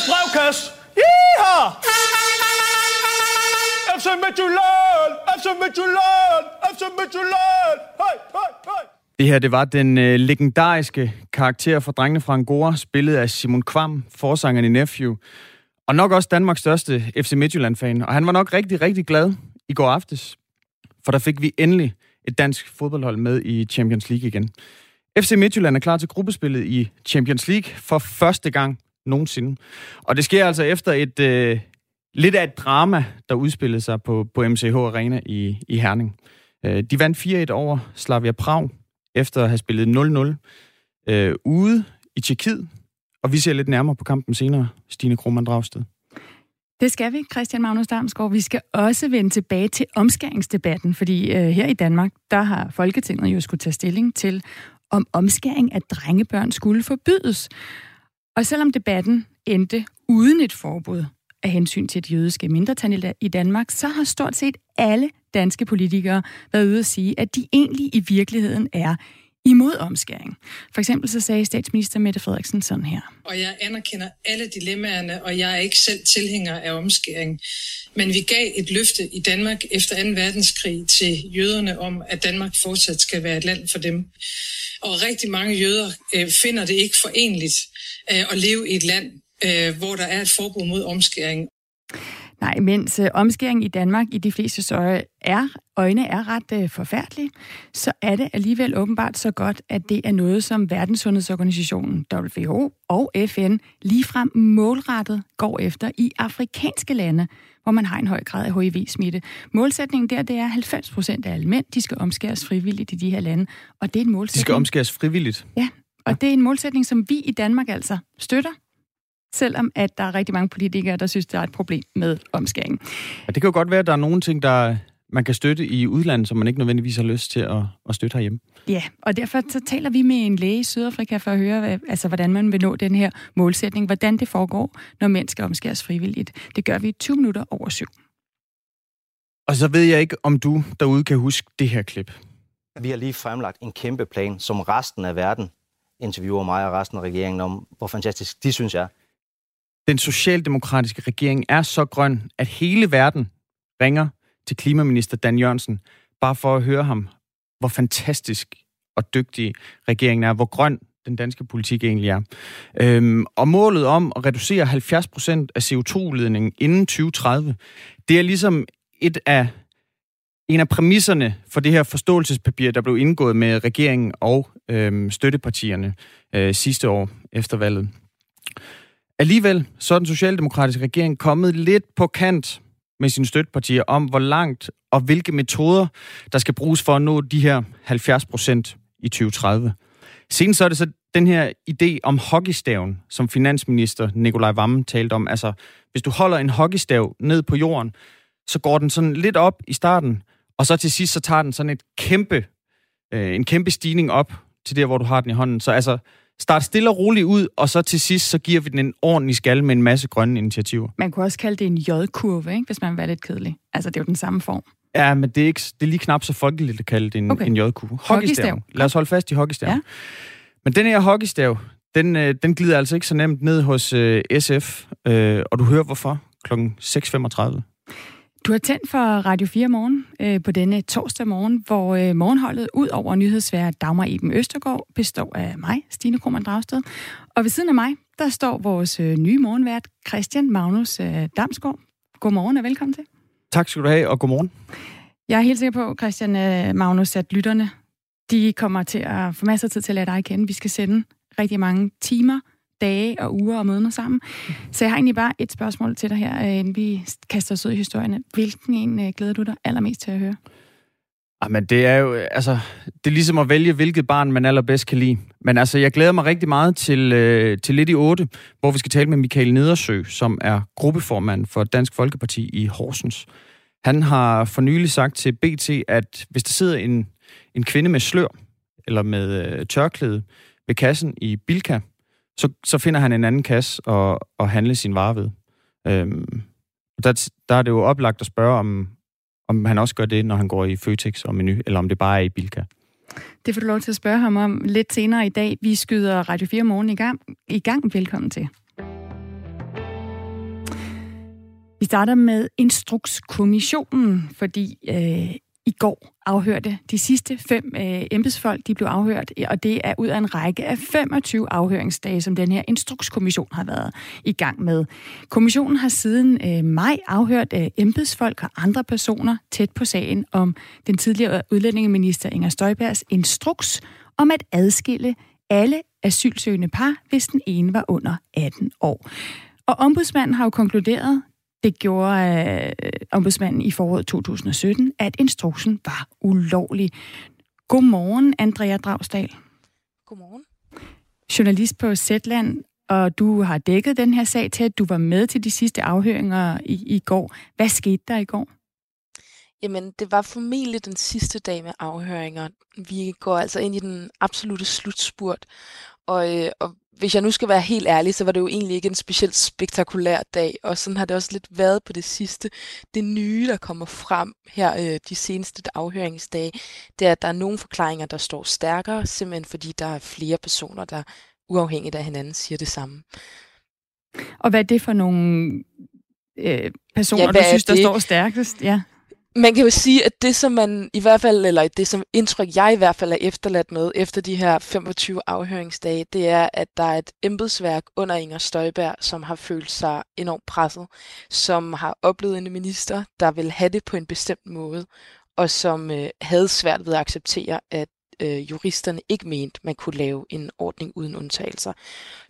Dagens brevkast! Yeehaw! FC Midtjylland! FC Midtjylland! FC Midtjylland! Hej, hej, hej! Det her, det var den øh, legendariske karakter fra Drengene fra Angora, spillet af Simon Kvam, forsangeren i Nephew, og nok også Danmarks største FC Midtjylland-fan. Og han var nok rigtig, rigtig glad i går aftes, for der fik vi endelig et dansk fodboldhold med i Champions League igen. FC Midtjylland er klar til gruppespillet i Champions League for første gang nogensinde. Og det sker altså efter et øh, lidt af et drama, der udspillede sig på, på MCH Arena i, i Herning. Øh, de vandt 4-1 over Slavia Prag, efter at have spillet 0-0 øh, ude i Tjekkiet. Og vi ser lidt nærmere på kampen senere, Stine Krohmann Dragsted. Det skal vi, Christian Magnus Damsgaard. Vi skal også vende tilbage til omskæringsdebatten, fordi øh, her i Danmark, der har Folketinget jo skulle tage stilling til, om omskæring af drengebørn skulle forbydes. Og selvom debatten endte uden et forbud af hensyn til det jødiske mindretal i Danmark, så har stort set alle danske politikere været ude at sige, at de egentlig i virkeligheden er imod omskæring. For eksempel så sagde statsminister Mette Frederiksen sådan her. Og jeg anerkender alle dilemmaerne, og jeg er ikke selv tilhænger af omskæring. Men vi gav et løfte i Danmark efter 2. verdenskrig til jøderne om, at Danmark fortsat skal være et land for dem. Og rigtig mange jøder øh, finder det ikke forenligt øh, at leve i et land, øh, hvor der er et forbud mod omskæring. Nej, mens øh, omskæring i Danmark i de fleste øje er, øjne er ret øh, forfærdelig, så er det alligevel åbenbart så godt, at det er noget, som Verdenssundhedsorganisationen WHO og FN ligefrem målrettet går efter i afrikanske lande, hvor man har en høj grad af HIV-smitte. Målsætningen der, det er 90 procent af alle mænd, de skal omskæres frivilligt i de her lande, og det er en målsætning... De skal omskæres frivilligt? Ja, og ja. det er en målsætning, som vi i Danmark altså støtter selvom at der er rigtig mange politikere, der synes, der er et problem med omskæring. Ja, det kan jo godt være, at der er nogle ting, der man kan støtte i udlandet, som man ikke nødvendigvis har lyst til at, at støtte herhjemme. Ja, og derfor så taler vi med en læge i Sydafrika for at høre, altså, hvordan man vil nå den her målsætning, hvordan det foregår, når mænd skal omskæres frivilligt. Det gør vi i 20 minutter over syv. Og så ved jeg ikke, om du derude kan huske det her klip. Vi har lige fremlagt en kæmpe plan, som resten af verden interviewer mig og resten af regeringen om, hvor fantastisk de synes jeg den socialdemokratiske regering er så grøn, at hele verden ringer til klimaminister Dan Jørgensen, bare for at høre ham, hvor fantastisk og dygtig regeringen er, hvor grøn den danske politik egentlig er. Øhm, og målet om at reducere 70% af CO2-udledningen inden 2030, det er ligesom et af en af præmisserne for det her forståelsespapir, der blev indgået med regeringen og øh, støttepartierne øh, sidste år efter valget. Alligevel så er den socialdemokratiske regering kommet lidt på kant med sine støttepartier om, hvor langt og hvilke metoder, der skal bruges for at nå de her 70 procent i 2030. Senest så er det så den her idé om hockeystaven, som finansminister Nikolaj Vammen talte om. Altså, hvis du holder en hockeystav ned på jorden, så går den sådan lidt op i starten, og så til sidst så tager den sådan et kæmpe, øh, en kæmpe stigning op til der, hvor du har den i hånden. Så altså, starte stille og roligt ud, og så til sidst, så giver vi den en ordentlig skal med en masse grønne initiativer. Man kunne også kalde det en J-kurve, ikke? hvis man være lidt kedelig. Altså, det er jo den samme form. Ja, men det er, ikke, det er lige knap så folkeligt at kalde det en, okay. en J-kurve. Hockeystav. Lad os holde fast i hockeystav. Ja. Men den her hockeystav, den, øh, den glider altså ikke så nemt ned hos øh, SF, øh, og du hører hvorfor klokken 6.35. Du har tændt for Radio 4 morgen øh, på denne torsdag morgen, hvor øh, morgenholdet ud over nyhedsværer Dagmar Iben Østergaard består af mig, Stine Krohmann Dragsted. Og ved siden af mig, der står vores øh, nye morgenvært, Christian Magnus øh, Damsgaard. Godmorgen og velkommen til. Tak skal du have, og godmorgen. Jeg er helt sikker på, Christian øh, Magnus, at lytterne de kommer til at få masser af tid til at lade dig kende. Vi skal sende rigtig mange timer dage og uger og måneder sammen. Så jeg har egentlig bare et spørgsmål til dig her, øh, inden vi kaster os ud i historierne. Hvilken en øh, glæder du dig allermest til at høre? Jamen, det er jo, altså, det er ligesom at vælge, hvilket barn man allerbedst kan lide. Men altså, jeg glæder mig rigtig meget til, øh, til lidt i 8, hvor vi skal tale med Michael Nedersø, som er gruppeformand for Dansk Folkeparti i Horsens. Han har for nylig sagt til BT, at hvis der sidder en, en kvinde med slør, eller med øh, tørklæde ved kassen i Bilka, så, så finder han en anden kasse og, og handle sin varer ved. Øhm, der, der er det jo oplagt at spørge, om, om han også gør det, når han går i Føtex og Menu, eller om det bare er i Bilka. Det får du lov til at spørge ham om lidt senere i dag. Vi skyder Radio 4 morgen i gang. I gang. Velkommen til. Vi starter med Instrukskommissionen, fordi øh, i går afhørte de sidste fem øh, embedsfolk, de blev afhørt, og det er ud af en række af 25 afhøringsdage, som den her instrukskommission har været i gang med. Kommissionen har siden øh, maj afhørt øh, embedsfolk og andre personer tæt på sagen om den tidligere udlændingeminister Inger Støjbergs instruks om at adskille alle asylsøgende par, hvis den ene var under 18 år. Og ombudsmanden har jo konkluderet, det gjorde øh, ombudsmanden i foråret 2017, at instruksen var ulovlig. Godmorgen, Andrea Dragsdal. Godmorgen. Journalist på Zetland, og du har dækket den her sag til, at du var med til de sidste afhøringer i, i går. Hvad skete der i går? Jamen, det var formentlig den sidste dag med afhøringer. Vi går altså ind i den absolute slutspurt, og, øh, og hvis jeg nu skal være helt ærlig, så var det jo egentlig ikke en specielt spektakulær dag, og sådan har det også lidt været på det sidste. Det nye, der kommer frem her øh, de seneste afhøringsdage, det er, at der er nogle forklaringer, der står stærkere, simpelthen fordi der er flere personer, der uafhængigt af hinanden siger det samme. Og hvad er det for nogle øh, personer, ja, du synes, der står stærkest? Ja man kan jo sige, at det som man i hvert fald, eller det som indtryk jeg i hvert fald er efterladt med efter de her 25 afhøringsdage, det er, at der er et embedsværk under Inger Støjberg, som har følt sig enormt presset, som har oplevet en minister, der vil have det på en bestemt måde, og som øh, havde svært ved at acceptere, at øh, juristerne ikke mente, man kunne lave en ordning uden undtagelser.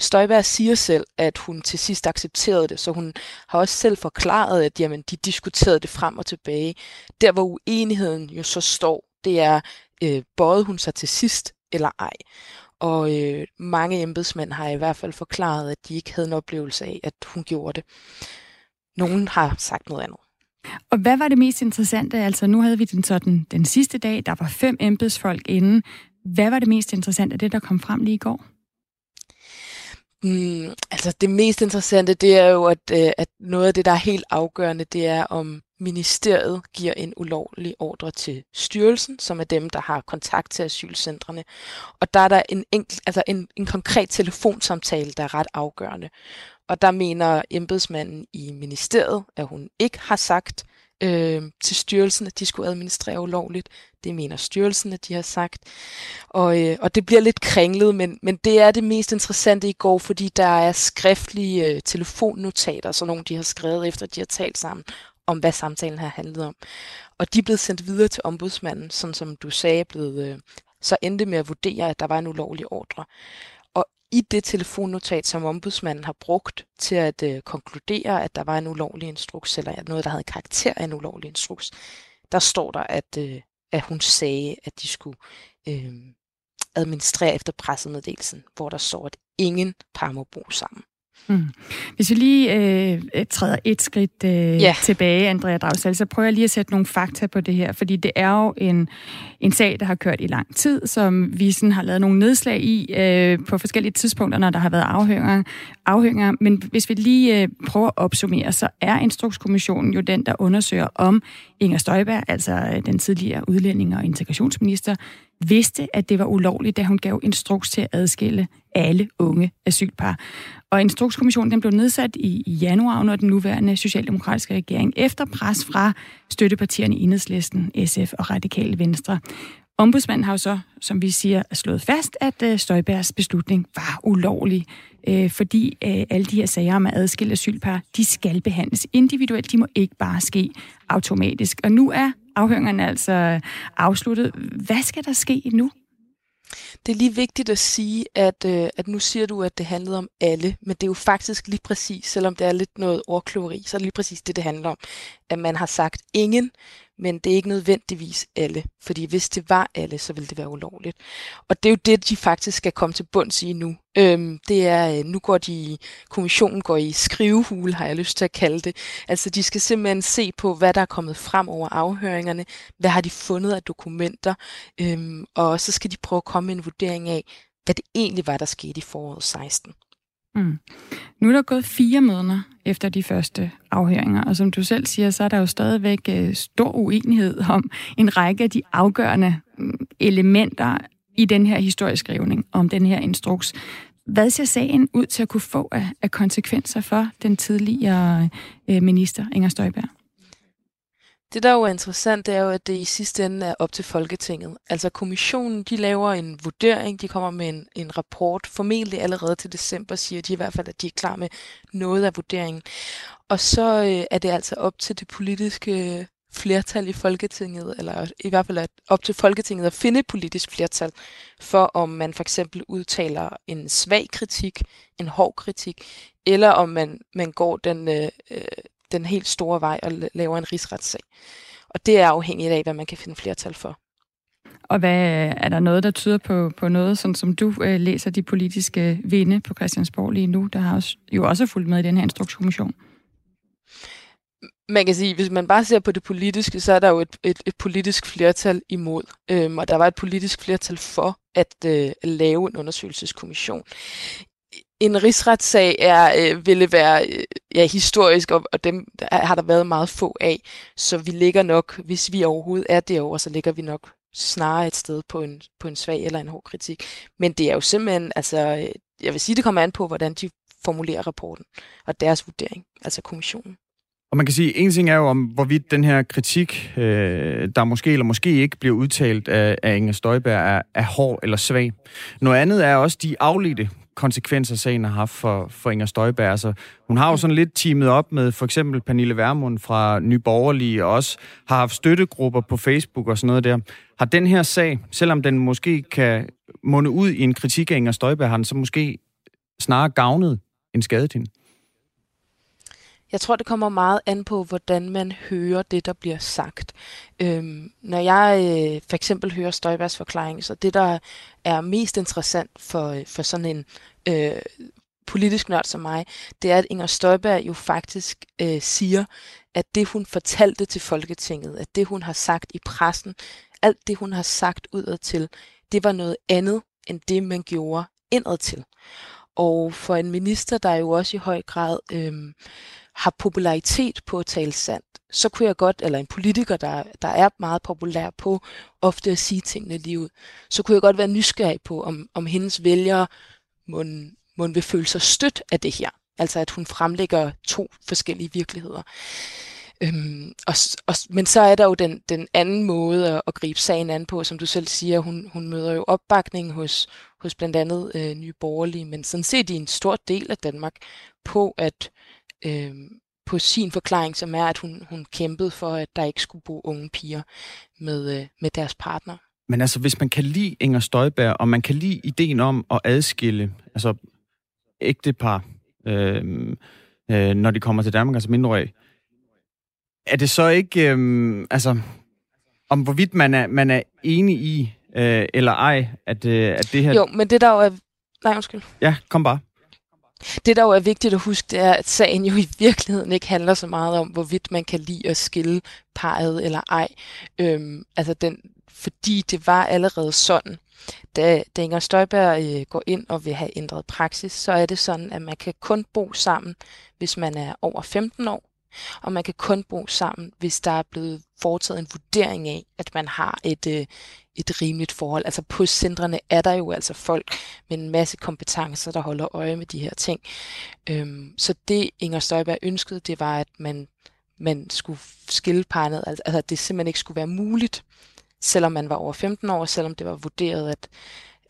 Støjberg siger selv, at hun til sidst accepterede det, så hun har også selv forklaret, at jamen, de diskuterede det frem og tilbage. Der hvor uenigheden jo så står, det er, øh, både hun sig til sidst eller ej. Og øh, mange embedsmænd har i hvert fald forklaret, at de ikke havde en oplevelse af, at hun gjorde det. Nogen har sagt noget andet. Og hvad var det mest interessante? Altså, nu havde vi den sådan den sidste dag, der var fem embedsfolk inde. Hvad var det mest interessante af det, der kom frem lige i går? Mm, altså det mest interessante, det er jo, at, øh, at noget af det, der er helt afgørende, det er, om ministeriet giver en ulovlig ordre til styrelsen, som er dem, der har kontakt til asylcentrene. Og der er der en, enkelt, altså en, en konkret telefonsamtale, der er ret afgørende. Og der mener embedsmanden i ministeriet, at hun ikke har sagt øh, til styrelsen, at de skulle administrere ulovligt. Det mener styrelsen, at de har sagt. Og, øh, og det bliver lidt kringlet, men, men det er det mest interessante i går, fordi der er skriftlige øh, telefonnotater, så nogle de har skrevet efter, de har talt sammen om, hvad samtalen har handlet om. Og de er blevet sendt videre til ombudsmanden, sådan som du sagde, blevet, øh, så endte med at vurdere, at der var en ulovlig ordre i det telefonnotat, som ombudsmanden har brugt til at øh, konkludere, at der var en ulovlig instruks, eller noget, der havde karakter af en ulovlig instruks, der står der, at, øh, at hun sagde, at de skulle øh, administrere efter pressemeddelelsen, hvor der står, at ingen par må bo sammen. Mm. Hvis vi lige øh, træder et skridt øh, yeah. tilbage, Andrea Dragsal, så prøver jeg lige at sætte nogle fakta på det her, fordi det er jo en, en sag, der har kørt i lang tid, som vi sådan har lavet nogle nedslag i øh, på forskellige tidspunkter, når der har været afhøringer. afhøringer. Men hvis vi lige øh, prøver at opsummere, så er Instrukskommissionen jo den, der undersøger om Inger Støjberg, altså øh, den tidligere udlænding og integrationsminister, vidste, at det var ulovligt, da hun gav instruks til at adskille alle unge asylpar. Og Instrukskommissionen den blev nedsat i, i januar under den nuværende socialdemokratiske regering efter pres fra støttepartierne Enhedslisten, SF og Radikale Venstre. Ombudsmanden har jo så, som vi siger, slået fast, at øh, Støjbergs beslutning var ulovlig, øh, fordi øh, alle de her sager om at adskille asylpar, de skal behandles individuelt. De må ikke bare ske automatisk. Og nu er afhøringerne altså afsluttet. Hvad skal der ske nu? Det er lige vigtigt at sige, at, øh, at nu siger du, at det handlede om alle, men det er jo faktisk lige præcis, selvom det er lidt noget ordkløveri, så er det lige præcis det, det handler om. At man har sagt ingen, men det er ikke nødvendigvis alle, fordi hvis det var alle, så ville det være ulovligt. Og det er jo det, de faktisk skal komme til bunds i nu. Øhm, det er, øh, nu går de, kommissionen går i skrivehule, har jeg lyst til at kalde det. Altså de skal simpelthen se på, hvad der er kommet frem over afhøringerne, hvad har de fundet af dokumenter, øhm, og så skal de prøve at komme med en vurdering af, hvad det egentlig var, der skete i foråret 16. Mm. Nu er der gået fire måneder efter de første afhøringer, og som du selv siger, så er der jo stadigvæk øh, stor uenighed om en række af de afgørende mm, elementer i den her historieskrivning om den her instruks. hvad ser sagen ud til at kunne få af, af konsekvenser for den tidligere øh, minister Inger Støjberg? Det, der jo er interessant, det er jo, at det i sidste ende er op til Folketinget. Altså kommissionen, de laver en vurdering, de kommer med en, en rapport, formentlig allerede til december, siger de i hvert fald, at de er klar med noget af vurderingen. Og så øh, er det altså op til det politiske øh, flertal i Folketinget, eller i hvert fald op til Folketinget at finde politisk flertal, for om man for eksempel udtaler en svag kritik, en hård kritik, eller om man, man går den, øh, øh den helt store vej og laver en rigsretssag. Og det er afhængigt af, hvad man kan finde flertal for. Og hvad er der noget, der tyder på, på noget, sådan som du øh, læser de politiske vinde på Christiansborg lige nu, der har også, jo også fulgt med i den her instruktionskommission? Man kan sige, hvis man bare ser på det politiske, så er der jo et, et, et politisk flertal imod. Øhm, og der var et politisk flertal for at øh, lave en undersøgelseskommission en rigsretssag er, øh, ville være øh, ja, historisk, og, og dem der har der været meget få af. Så vi ligger nok, hvis vi overhovedet er derovre, så ligger vi nok snarere et sted på en, på en svag eller en hård kritik. Men det er jo simpelthen, altså, øh, jeg vil sige, det kommer an på, hvordan de formulerer rapporten og deres vurdering, altså kommissionen. Og man kan sige, en ting er jo om, hvorvidt den her kritik, øh, der måske eller måske ikke bliver udtalt af, af Inger Støjberg, er, er hård eller svag. Noget andet er også de afledte konsekvenser sagen har haft for, for Inger Støjberg. Altså, hun har jo sådan lidt teamet op med for eksempel Pernille Vermund fra Nye Borgerlige, og også har haft støttegrupper på Facebook og sådan noget der. Har den her sag, selvom den måske kan munde ud i en kritik af Inger Støjberg, har den så måske snarere gavnet end skadet hende? Jeg tror, det kommer meget an på, hvordan man hører det, der bliver sagt. Øhm, når jeg øh, for eksempel hører Støjbergs forklaring, så det, der er mest interessant for, øh, for sådan en øh, politisk nørd som mig, det er, at Inger Støjberg jo faktisk øh, siger, at det, hun fortalte til Folketinget, at det, hun har sagt i pressen, alt det, hun har sagt udad til, det var noget andet, end det, man gjorde indad til. Og for en minister, der jo også i høj grad øh, har popularitet på at tale sandt, så kunne jeg godt, eller en politiker, der, der er meget populær på ofte at sige tingene lige ud, så kunne jeg godt være nysgerrig på, om, om hendes vælgere må, må vil føle sig stødt af det her. Altså at hun fremlægger to forskellige virkeligheder. Øhm, og, og, men så er der jo den, den anden måde at, at gribe sagen an på, som du selv siger, hun, hun møder jo opbakning hos, hos blandt andet øh, Nye Borgerlige, men sådan set i en stor del af Danmark på, at øh, på sin forklaring, som er, at hun, hun kæmpede for, at der ikke skulle bo unge piger med, øh, med deres partner. Men altså, hvis man kan lide Inger Støjberg, og man kan lide ideen om at adskille altså ægtepar, øh, øh, når de kommer til Danmark, altså mindreårige, er det så ikke, øh, altså, om hvorvidt man er, man er enig i, øh, eller ej, at, øh, at det her... Jo, men det der jo er... Nej, undskyld. Ja, kom bare. Det, der jo er vigtigt at huske, det er, at sagen jo i virkeligheden ikke handler så meget om, hvorvidt man kan lide at skille parret eller ej. Øhm, altså den, fordi det var allerede sådan, da, da Inger Støjberg øh, går ind og vil have ændret praksis, så er det sådan, at man kan kun bo sammen, hvis man er over 15 år, og man kan kun bo sammen, hvis der er blevet foretaget en vurdering af, at man har et, øh, et rimeligt forhold. Altså på centrene er der jo altså folk med en masse kompetencer, der holder øje med de her ting. Øhm, så det Inger Støjberg ønskede, det var, at man, man skulle skille parnet, altså at det simpelthen ikke skulle være muligt, selvom man var over 15 år, selvom det var vurderet, at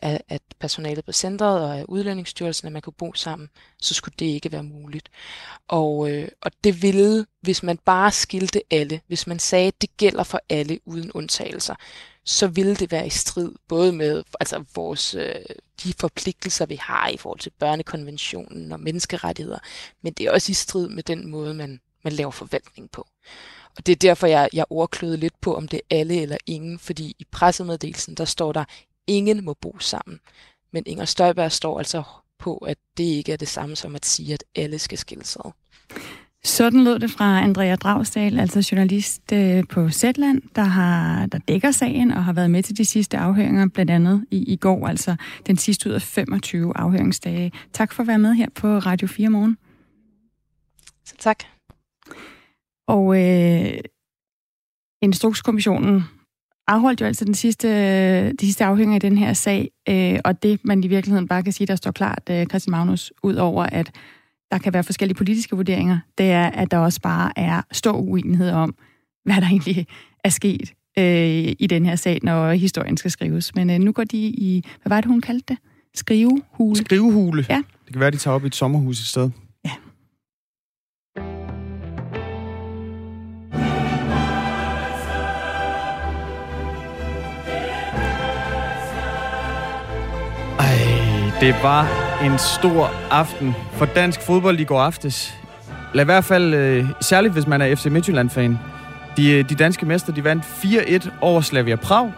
af, at personalet på centret og af udlændingsstyrelsen, at man kunne bo sammen, så skulle det ikke være muligt. Og, øh, og det ville, hvis man bare skilte alle, hvis man sagde, at det gælder for alle uden undtagelser, så ville det være i strid både med altså vores, øh, de forpligtelser, vi har i forhold til børnekonventionen og menneskerettigheder, men det er også i strid med den måde, man, man laver forvaltning på. Og det er derfor, jeg, jeg ordkløede lidt på, om det er alle eller ingen, fordi i pressemeddelelsen, der står der, ingen må bo sammen. Men Inger Støjberg står altså på, at det ikke er det samme som at sige, at alle skal skilles ad. Sådan lød det fra Andrea Dragsdal, altså journalist øh, på Zetland, der, har, der dækker sagen og har været med til de sidste afhøringer, blandt andet i, i går, altså den sidste ud af 25 afhøringsdage. Tak for at være med her på Radio 4 morgen. Så tak. Og øh, Instrukskommissionen afholdt jo altså den sidste, de sidste afhænger i den her sag, øh, og det man i virkeligheden bare kan sige, der står klart, øh, Christian Magnus, ud over at der kan være forskellige politiske vurderinger, det er, at der også bare er stor uenighed om, hvad der egentlig er sket øh, i den her sag, når historien skal skrives. Men øh, nu går de i, hvad var det, hun kaldte det? Skrivehule. Skrivehule. Ja. Det kan være, de tager op i et sommerhus i sted. Det var en stor aften for dansk fodbold i går aftes. Eller i hvert fald, øh, særligt hvis man er FC Midtjylland-fan. De, øh, de danske mester, de vandt 4-1 over Slavia Prag,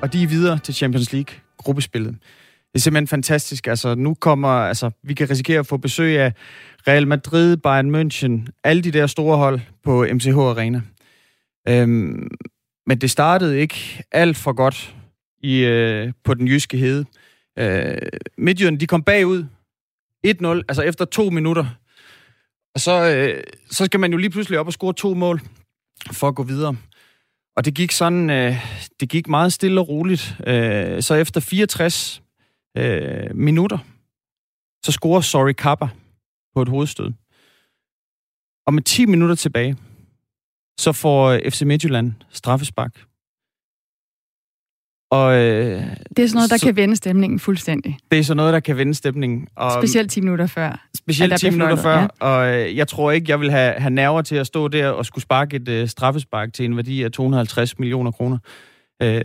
og de er videre til Champions League-gruppespillet. Det er simpelthen fantastisk. Altså, nu kommer, altså, vi kan risikere at få besøg af Real Madrid, Bayern München, alle de der store hold på MCH Arena. Øhm, men det startede ikke alt for godt i, øh, på den jyske hede. Øh, Midtjylland, de kom bagud 1-0, altså efter to minutter. Og så, øh, så skal man jo lige pludselig op og score to mål for at gå videre. Og det gik sådan, øh, det gik meget stille og roligt. Øh, så efter 64 øh, minutter, så scorer Sorry Kappa på et hovedstød. Og med 10 minutter tilbage, så får øh, FC Midtjylland straffespark. Og, øh, Det er sådan noget, der så, kan vende stemningen fuldstændig. Det er sådan noget, der kan vende stemningen. Og, Specielt 10 minutter før. Specielt at der 10 bliver minutter før, fløjtet, og øh, jeg tror ikke, jeg vil have, have nerver til at stå der og skulle sparke et øh, straffespark til en værdi af 250 millioner kroner. Øh,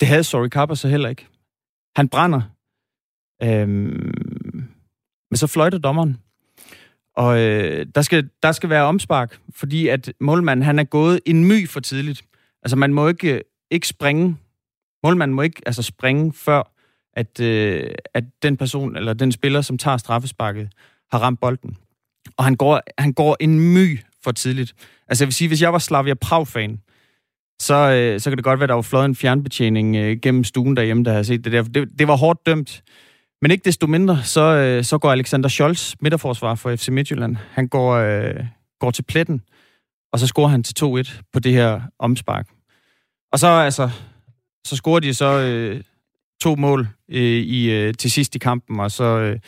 det havde Sorry Kappa så heller ikke. Han brænder. Øh, men så fløjter dommeren. Og øh, der, skal, der skal være omspark, fordi at målmanden han er gået en my for tidligt. Altså man må ikke, ikke springe. Målmanden må ikke altså springe før, at, øh, at den person eller den spiller, som tager straffesparket, har ramt bolden. Og han går, han går en my for tidligt. Altså jeg vil sige, hvis jeg var Slavia Prag-fan, så, øh, så kan det godt være, at der var fløjet en fjernbetjening øh, gennem stuen derhjemme, der har set det der. Det, det var hårdt dømt. Men ikke desto mindre, så, øh, så går Alexander Scholz, midterforsvar for FC Midtjylland, han går, øh, går til pletten, og så scorer han til 2-1 på det her omspark. Og så, altså, så scorer de så øh, to mål øh, i, øh, til sidst i kampen, og så, øh,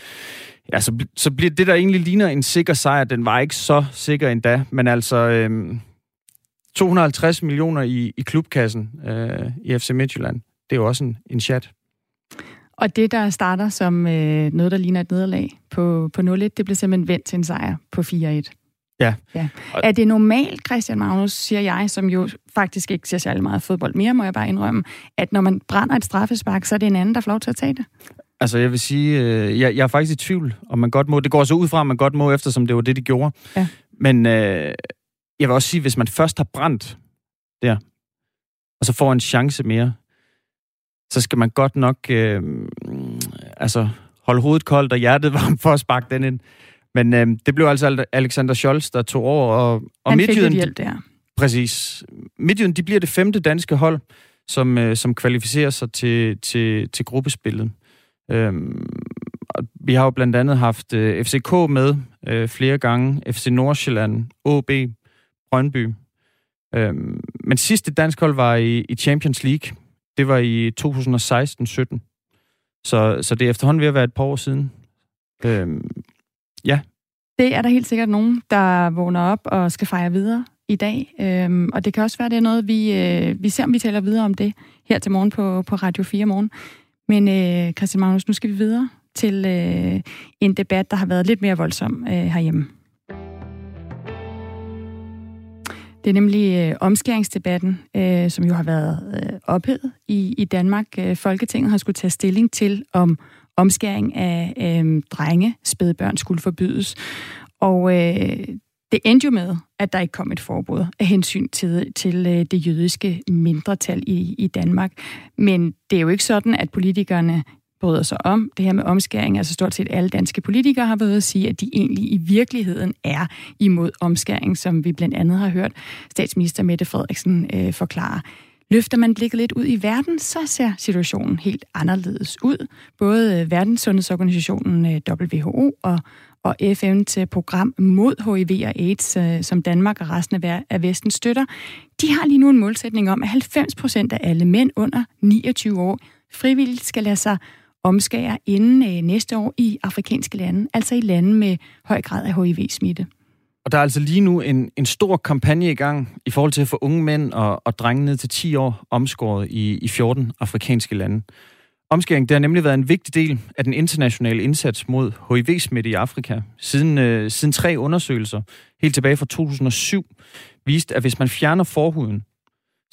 ja, så, så bliver det, der egentlig ligner en sikker sejr, den var ikke så sikker endda, men altså øh, 250 millioner i, i klubkassen øh, i FC Midtjylland, det er jo også en, en chat. Og det, der starter som øh, noget, der ligner et nederlag på, på 0-1, det bliver simpelthen vendt til en sejr på 4-1. Ja. ja. Er det normalt, Christian Magnus, siger jeg, som jo faktisk ikke ser særlig meget fodbold mere, må jeg bare indrømme, at når man brænder et straffespark, så er det en anden, der får lov til at tage det? Altså, jeg vil sige, øh, jeg, jeg er faktisk i tvivl, om man godt må. Det går så ud fra, at man godt må, eftersom det var det, de gjorde. Ja. Men øh, jeg vil også sige, hvis man først har brændt der, og så får en chance mere, så skal man godt nok øh, altså, holde hovedet koldt og hjertet varmt for at sparke den ind. Men øh, det blev altså Alexander Scholz, der tog over. Og, og Han Midtjylland, fik hjælp der. Præcis. Midtjylland, de bliver det femte danske hold, som, øh, som kvalificerer sig til, til, til gruppespillet. Øhm, og vi har jo blandt andet haft øh, FCK med øh, flere gange, FC Nordsjælland, AB, Brøndby. Øhm, men sidste dansk hold var i, i Champions League. Det var i 2016-17. Så, så det er efterhånden ved at være et par år siden. Øhm, ja. Det er der helt sikkert nogen, der vågner op og skal fejre videre i dag. Øhm, og det kan også være, det er noget, vi, øh, vi ser, om vi taler videre om det her til morgen på, på Radio 4 morgen. Men øh, Christian Magnus, nu skal vi videre til øh, en debat, der har været lidt mere voldsom øh, herhjemme. Det er nemlig øh, omskæringsdebatten, øh, som jo har været øh, ophedet i, i Danmark. Øh, Folketinget har skulle tage stilling til, om omskæring af øh, drenge, spædbørn, skulle forbydes. Og øh, det endte jo med, at der ikke kom et forbud af hensyn til, til øh, det jødiske mindretal i, i Danmark. Men det er jo ikke sådan, at politikerne bryder sig om det her med omskæring. Altså stort set alle danske politikere har været at sige, at de egentlig i virkeligheden er imod omskæring, som vi blandt andet har hørt statsminister Mette Frederiksen øh, forklare. Løfter man blikket lidt ud i verden, så ser situationen helt anderledes ud. Både øh, Verdenssundhedsorganisationen øh, WHO og og FN's øh, program mod HIV og AIDS, som Danmark og resten af Vesten støtter, de har lige nu en målsætning om, at 90 procent af alle mænd under 29 år frivilligt skal lade sig omskære inden næste år i afrikanske lande, altså i lande med høj grad af HIV-smitte. Og der er altså lige nu en, en stor kampagne i gang i forhold til at få unge mænd og, og drenge ned til 10 år omskåret i, i 14 afrikanske lande. Omskæring det har nemlig været en vigtig del af den internationale indsats mod HIV-smitte i Afrika. Siden, øh, siden tre undersøgelser, helt tilbage fra 2007, viste, at hvis man fjerner forhuden,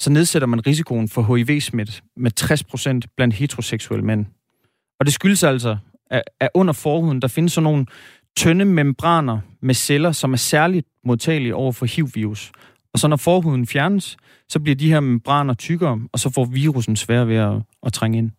så nedsætter man risikoen for HIV-smitte med 60% blandt heteroseksuelle mænd. Og det skyldes altså, at, at under forhuden, der findes sådan nogle tynde membraner med celler, som er særligt modtagelige over for HIV-virus. Og så når forhuden fjernes, så bliver de her membraner tykkere, og så får virusen svært ved at, at trænge ind.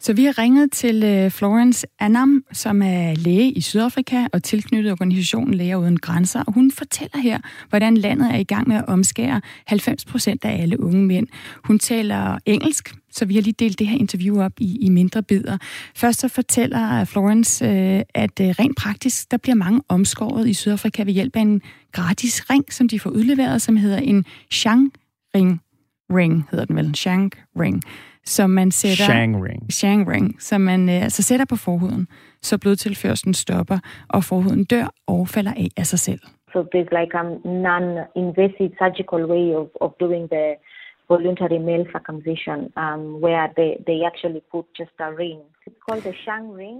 Så vi har ringet til øh, Florence Anam, som er læge i Sydafrika og tilknyttet organisationen Læger Uden Grænser, og hun fortæller her, hvordan landet er i gang med at omskære 90 procent af alle unge mænd. Hun taler engelsk, så vi har lige delt det her interview op i, i mindre bidder. Først så fortæller øh, Florence, øh, at rent praktisk, der bliver mange omskåret i Sydafrika ved hjælp af en gratis ring, som de får udleveret, som hedder en Shang Ring. Ring hedder den vel, Shang Ring som man sætter... Shang ring. Shang ring, som man øh, altså sætter på forhuden, så blodtilførslen stopper, og forhuden dør og falder af af sig selv. So there's like a non-invasive surgical way of, of doing the voluntary male circumcision, um, where they, they actually put just a ring. It's called the Shang ring.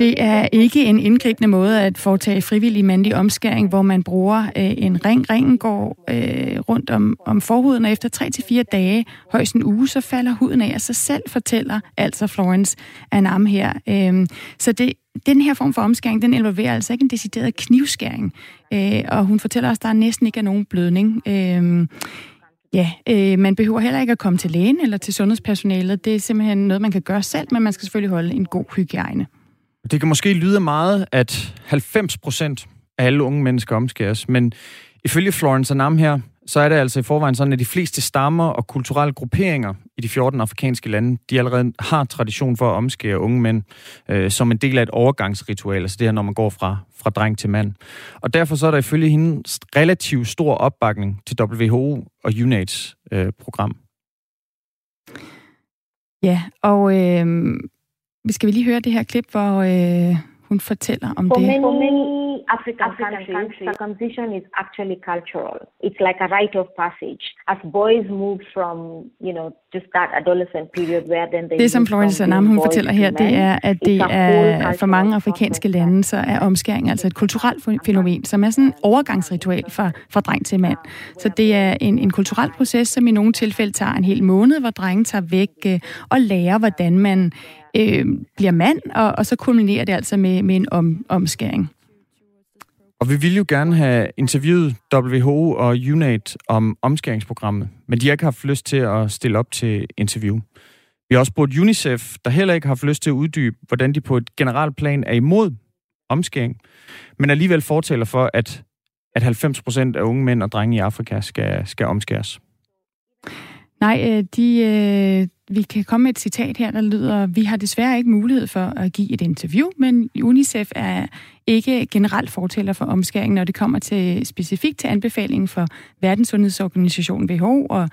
Det er ikke en indgribende måde at foretage frivillig mandlig omskæring, hvor man bruger øh, en ring. Ringen går øh, rundt om, om forhuden, og efter 3-4 dage, højst en uge, så falder huden af af sig selv, fortæller altså Florence Anam her. Øh, så det, den her form for omskæring, den involverer altså ikke en decideret knivskæring. Øh, og hun fortæller os, at der næsten ikke er nogen blødning. Øh, Ja, øh, man behøver heller ikke at komme til lægen eller til sundhedspersonalet. Det er simpelthen noget, man kan gøre selv, men man skal selvfølgelig holde en god hygiejne. Det kan måske lyde meget, at 90 procent af alle unge mennesker omskæres, men ifølge Florence Anam her, så er det altså i forvejen sådan, at de fleste stammer og kulturelle grupperinger i de 14 afrikanske lande, de allerede har tradition for at omskære unge mænd øh, som en del af et overgangsritual, altså det her, når man går fra, fra dreng til mand. Og derfor så er der ifølge hende relativt stor opbakning til WHO og UNAIDS øh, program. Ja, og øh, vi skal vi lige høre det her klip, hvor øh, hun fortæller om for det. Many, for many African, African countries, countries, circumcision is actually cultural. It's like a rite of passage. As boys move from, you know, just that adolescent period where then they Det, som Florence Sanam, hun fortæller her, det er, at det er for mange afrikanske lande, så er omskæring altså et kulturelt fænomen, som er sådan et overgangsritual fra, fra dreng til mand. Så det er en, en kulturel proces, som i nogle tilfælde tager en hel måned, hvor drengen tager væk øh, og lærer, hvordan man øh, bliver mand, og, og så kulminerer det altså med, med en om, omskæring. Og vi ville jo gerne have interviewet WHO og UNAID om omskæringsprogrammet, men de har ikke haft lyst til at stille op til interview. Vi har også spurgt UNICEF, der heller ikke har haft lyst til at uddybe, hvordan de på et generelt plan er imod omskæring, men alligevel fortæller for, at, at 90 procent af unge mænd og drenge i Afrika skal, skal omskæres. Nej, øh, de, øh, vi kan komme med et citat her, der lyder, vi har desværre ikke mulighed for at give et interview, men UNICEF er ikke generelt fortæller for omskæring, når det kommer til specifikt til anbefalingen for Verdenssundhedsorganisationen WHO og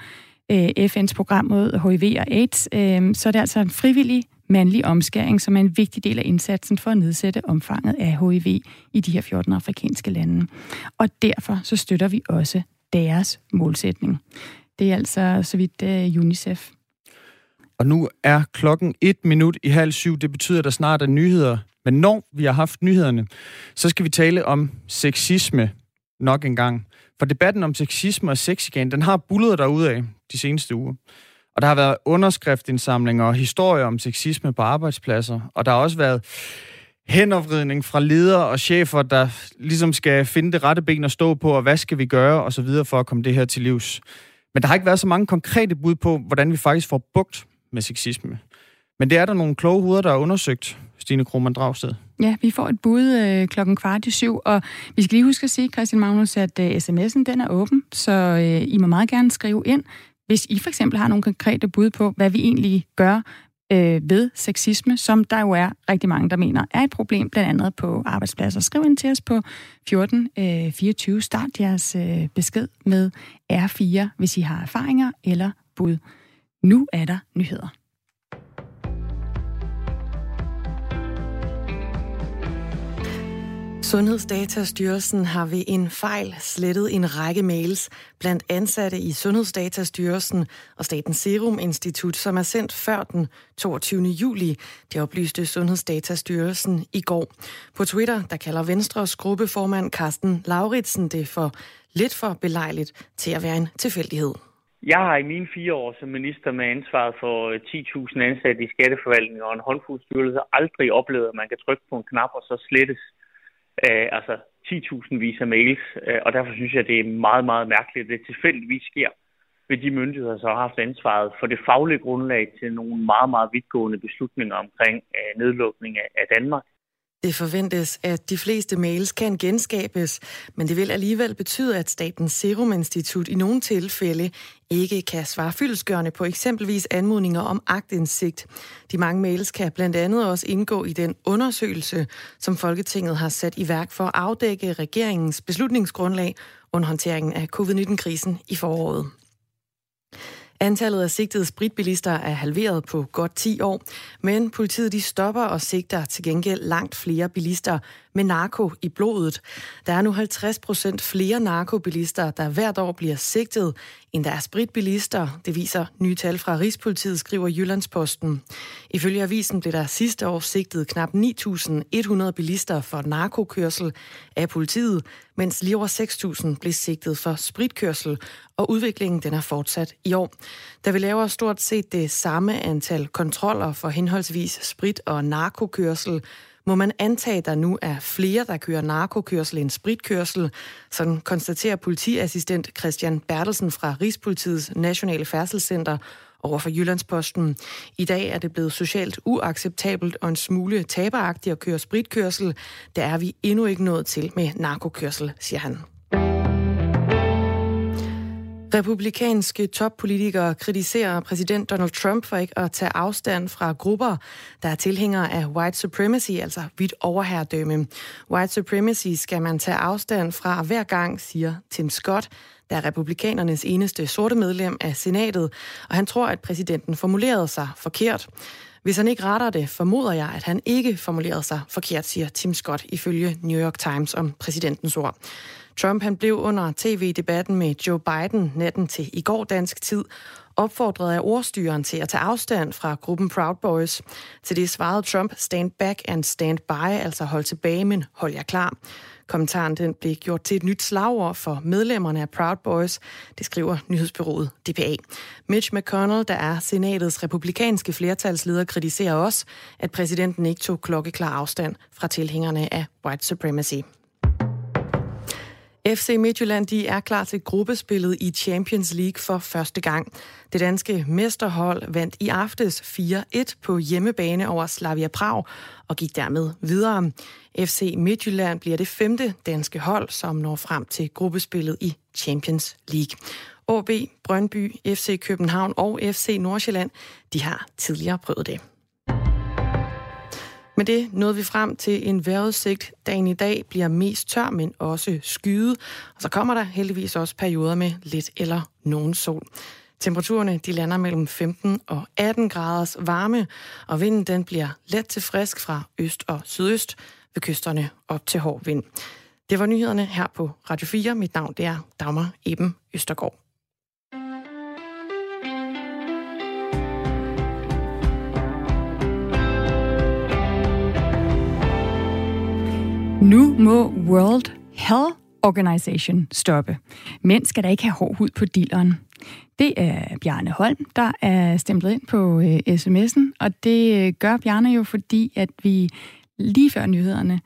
øh, FN's program mod HIV og AIDS, øh, så er det altså en frivillig mandlig omskæring, som er en vigtig del af indsatsen for at nedsætte omfanget af HIV i de her 14 afrikanske lande. Og derfor så støtter vi også deres målsætning. Det er altså så vidt uh, UNICEF. Og nu er klokken et minut i halv syv. Det betyder, at der snart er nyheder. Men når vi har haft nyhederne, så skal vi tale om sexisme nok en gang. For debatten om sexisme og sex igen, den har bullet af de seneste uger. Og der har været underskriftsindsamlinger og historier om sexisme på arbejdspladser. Og der har også været henopridning fra ledere og chefer, der ligesom skal finde det rette ben at stå på, og hvad skal vi gøre, og så videre for at komme det her til livs. Men der har ikke været så mange konkrete bud på, hvordan vi faktisk får bugt med sexisme. Men det er der nogle kloge hoveder, der har undersøgt, Stine Krohmann Dragsted. Ja, vi får et bud øh, klokken kvart i syv, og vi skal lige huske at sige, Christian Magnus, at øh, sms'en den er åben, så øh, I må meget gerne skrive ind hvis I for eksempel har nogle konkrete bud på, hvad vi egentlig gør øh, ved sexisme, som der jo er rigtig mange, der mener er et problem, blandt andet på arbejdspladser. Skriv ind til os på 1424. Øh, Start jeres øh, besked med R4, hvis I har erfaringer eller bud. Nu er der nyheder. Sundhedsdatastyrelsen har ved en fejl slettet en række mails blandt ansatte i Sundhedsdatastyrelsen og Statens Serum Institut, som er sendt før den 22. juli. Det oplyste Sundhedsdatastyrelsen i går. På Twitter, der kalder Venstres gruppeformand Carsten Lauritsen det for lidt for belejligt til at være en tilfældighed. Jeg har i mine fire år som minister med ansvaret for øh, 10.000 ansatte i skatteforvaltningen og en håndfuld aldrig oplevet, at man kan trykke på en knap og så slettes øh, altså 10.000 vis af mails, øh, og derfor synes jeg, det er meget, meget mærkeligt, at det tilfældigvis sker ved de myndigheder, som har haft ansvaret for det faglige grundlag til nogle meget, meget vidtgående beslutninger omkring øh, nedlukning af, af Danmark. Det forventes, at de fleste mails kan genskabes, men det vil alligevel betyde, at Statens Serum Institut i nogle tilfælde ikke kan svare fyldesgørende på eksempelvis anmodninger om agtindsigt. De mange mails kan blandt andet også indgå i den undersøgelse, som Folketinget har sat i værk for at afdække regeringens beslutningsgrundlag under håndteringen af covid-19-krisen i foråret. Antallet af sigtede spritbilister er halveret på godt 10 år, men politiet de stopper og sigter til gengæld langt flere bilister med narko i blodet. Der er nu 50 procent flere narkobilister, der hvert år bliver sigtet, end der er spritbilister. Det viser nye tal fra Rigspolitiet, skriver Jyllandsposten. Ifølge avisen blev der sidste år sigtet knap 9.100 bilister for narkokørsel af politiet, mens lige over 6.000 blev sigtet for spritkørsel, og udviklingen den er fortsat i år. Da vi laver stort set det samme antal kontroller for henholdsvis sprit- og narkokørsel, må man antage, at der nu er flere, der kører narkokørsel end spritkørsel. Sådan konstaterer politiassistent Christian Bertelsen fra Rigspolitiets Nationale Færdselscenter over for Jyllandsposten. I dag er det blevet socialt uacceptabelt og en smule taberagtigt at køre spritkørsel. Der er vi endnu ikke nået til med narkokørsel, siger han. Republikanske toppolitikere kritiserer præsident Donald Trump for ikke at tage afstand fra grupper, der er tilhængere af white supremacy, altså hvidt overherredømme. White supremacy skal man tage afstand fra hver gang, siger Tim Scott, der er republikanernes eneste sorte medlem af senatet, og han tror, at præsidenten formulerede sig forkert. Hvis han ikke retter det, formoder jeg, at han ikke formulerede sig forkert, siger Tim Scott ifølge New York Times om præsidentens ord. Trump han blev under tv-debatten med Joe Biden natten til i går dansk tid opfordret af ordstyren til at tage afstand fra gruppen Proud Boys. Til det svarede Trump, stand back and stand by, altså hold tilbage, men hold jer klar. Kommentaren den blev gjort til et nyt slagord for medlemmerne af Proud Boys, det skriver nyhedsbyrået DPA. Mitch McConnell, der er senatets republikanske flertalsleder, kritiserer også, at præsidenten ikke tog klokkeklar afstand fra tilhængerne af white supremacy. FC Midtjylland de er klar til gruppespillet i Champions League for første gang. Det danske mesterhold vandt i aftes 4-1 på hjemmebane over Slavia Prag og gik dermed videre. FC Midtjylland bliver det femte danske hold, som når frem til gruppespillet i Champions League. AB, Brøndby, FC København og FC Nordsjælland, de har tidligere prøvet det. Med det nåede vi frem til en vejrudsigt. Dagen i dag bliver mest tør, men også skyde. Og så kommer der heldigvis også perioder med lidt eller nogen sol. Temperaturerne de lander mellem 15 og 18 graders varme, og vinden den bliver let til frisk fra øst og sydøst ved kysterne op til hård vind. Det var nyhederne her på Radio 4. Mit navn det er Dagmar Eben Østergaard. Nu må World Health Organization stoppe. Mænd skal da ikke have hård hud på dilleren. Det er Bjarne Holm, der er stemplet ind på øh, sms'en, og det øh, gør Bjarne jo, fordi at vi lige før nyhederne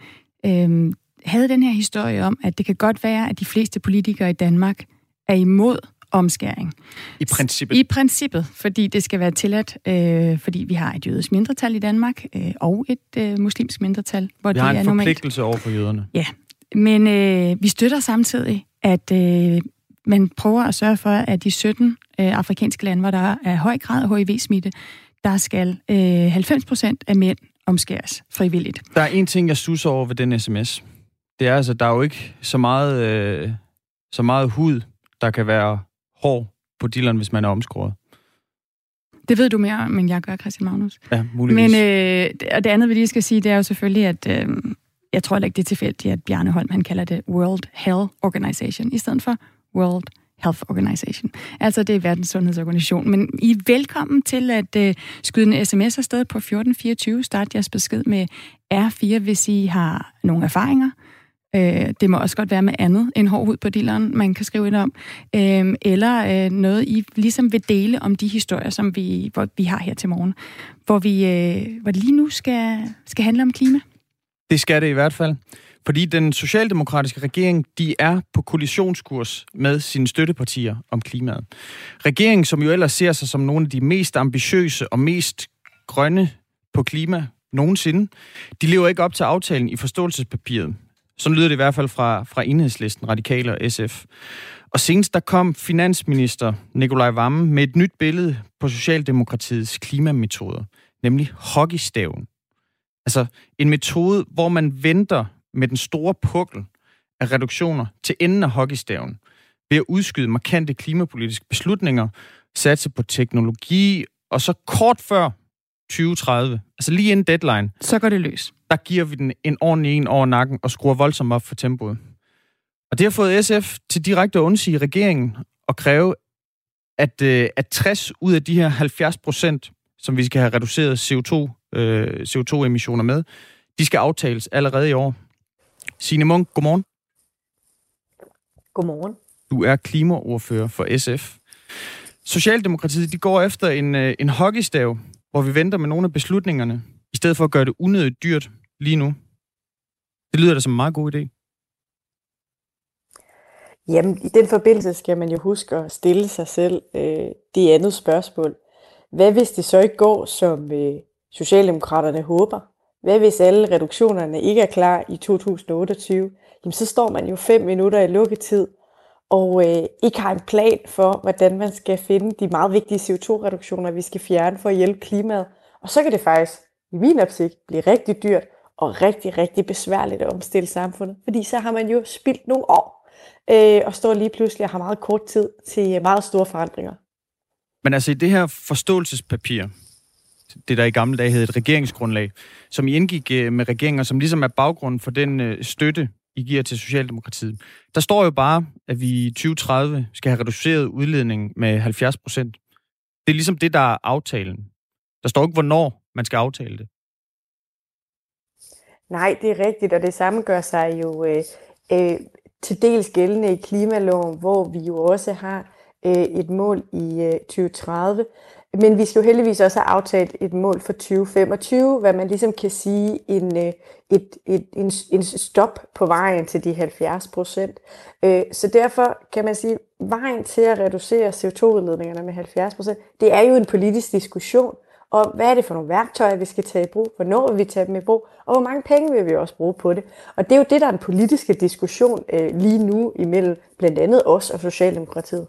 øh, havde den her historie om, at det kan godt være, at de fleste politikere i Danmark er imod omskæring. I princippet? I princippet, fordi det skal være tilladt, øh, fordi vi har et jødisk mindretal i Danmark, øh, og et øh, muslimsk mindretal, hvor vi det har en er forpligtelse over for jøderne. Ja, men øh, vi støtter samtidig, at øh, man prøver at sørge for, at de 17 øh, afrikanske lande, hvor der er høj grad af HIV-smitte, der skal øh, 90 procent af mænd omskæres frivilligt. Der er en ting, jeg synes over ved den sms. Det er altså, der er jo ikke så meget, øh, så meget hud, der kan være hård på dilleren, hvis man er omskåret. Det ved du mere om, end jeg gør, Christian Magnus. Ja, muligvis. Men øh, og det andet, vi lige skal sige, det er jo selvfølgelig, at øh, jeg tror ikke, det er tilfældigt, at Bjarne Holm, han kalder det World Health Organization, i stedet for World Health Organization. Altså, det er Verdens Sundhedsorganisation. Men I er velkommen til at øh, skyde en sms afsted på 1424. Start jeres besked med R4, hvis I har nogle erfaringer. Øh, det må også godt være med andet end hård hud på dilleren, man kan skrive ind om. Øh, eller øh, noget, I ligesom vil dele om de historier, som vi, hvor vi har her til morgen. Hvor, vi, øh, hvor det lige nu skal, skal handle om klima. Det skal det i hvert fald. Fordi den socialdemokratiske regering, de er på kollisionskurs med sine støttepartier om klimaet. Regeringen, som jo ellers ser sig som nogle af de mest ambitiøse og mest grønne på klima nogensinde, de lever ikke op til aftalen i forståelsespapiret. Sådan lyder det i hvert fald fra, fra enhedslisten, radikale og SF. Og senest der kom finansminister Nikolaj Vammen med et nyt billede på Socialdemokratiets klimametoder, nemlig hockeystaven. Altså en metode, hvor man venter med den store pukkel af reduktioner til enden af hockeystaven ved at udskyde markante klimapolitiske beslutninger, satse på teknologi, og så kort før 2030, altså lige inden deadline, så går det løs. Der giver vi den en ordentlig en over nakken og skruer voldsomt op for tempoet. Og det har fået SF til direkte at undsige regeringen og kræve, at, øh, at 60 ud af de her 70 procent, som vi skal have reduceret CO2, øh, CO2-emissioner med, de skal aftales allerede i år. Signe Munk, godmorgen. Godmorgen. Du er klimaordfører for SF. Socialdemokratiet de går efter en, øh, en hockeystav, hvor vi venter med nogle af beslutningerne, i stedet for at gøre det unødigt dyrt lige nu. Det lyder da som en meget god idé. Jamen, i den forbindelse skal man jo huske at stille sig selv øh, det andet spørgsmål. Hvad hvis det så ikke går, som øh, Socialdemokraterne håber? Hvad hvis alle reduktionerne ikke er klar i 2028? Jamen, så står man jo fem minutter i lukketid og øh, ikke har en plan for, hvordan man skal finde de meget vigtige CO2-reduktioner, vi skal fjerne for at hjælpe klimaet. Og så kan det faktisk, i min optik, blive rigtig dyrt og rigtig, rigtig besværligt at omstille samfundet. Fordi så har man jo spildt nogle år øh, og står lige pludselig og har meget kort tid til øh, meget store forandringer. Men altså i det her forståelsespapir, det der i gamle dage hed et regeringsgrundlag, som I indgik øh, med regeringen, som ligesom er baggrunden for den øh, støtte, i giver til Socialdemokratiet. Der står jo bare, at vi i 2030 skal have reduceret udledningen med 70 procent. Det er ligesom det, der er aftalen. Der står ikke, hvornår man skal aftale det. Nej, det er rigtigt, og det samme gør sig jo øh, øh, til dels gældende i klimaloven, hvor vi jo også har øh, et mål i øh, 2030. Men vi skal jo heldigvis også have aftalt et mål for 2025, hvad man ligesom kan sige en, øh, et, et, en, en stop på vejen til de 70 procent. Øh, så derfor kan man sige, at vejen til at reducere CO2-udledningerne med 70 procent, det er jo en politisk diskussion om, hvad er det for nogle værktøjer, vi skal tage i brug, hvornår vil vi tage dem i brug, og hvor mange penge vil vi også bruge på det. Og det er jo det, der er en politiske diskussion øh, lige nu imellem blandt andet os og Socialdemokratiet.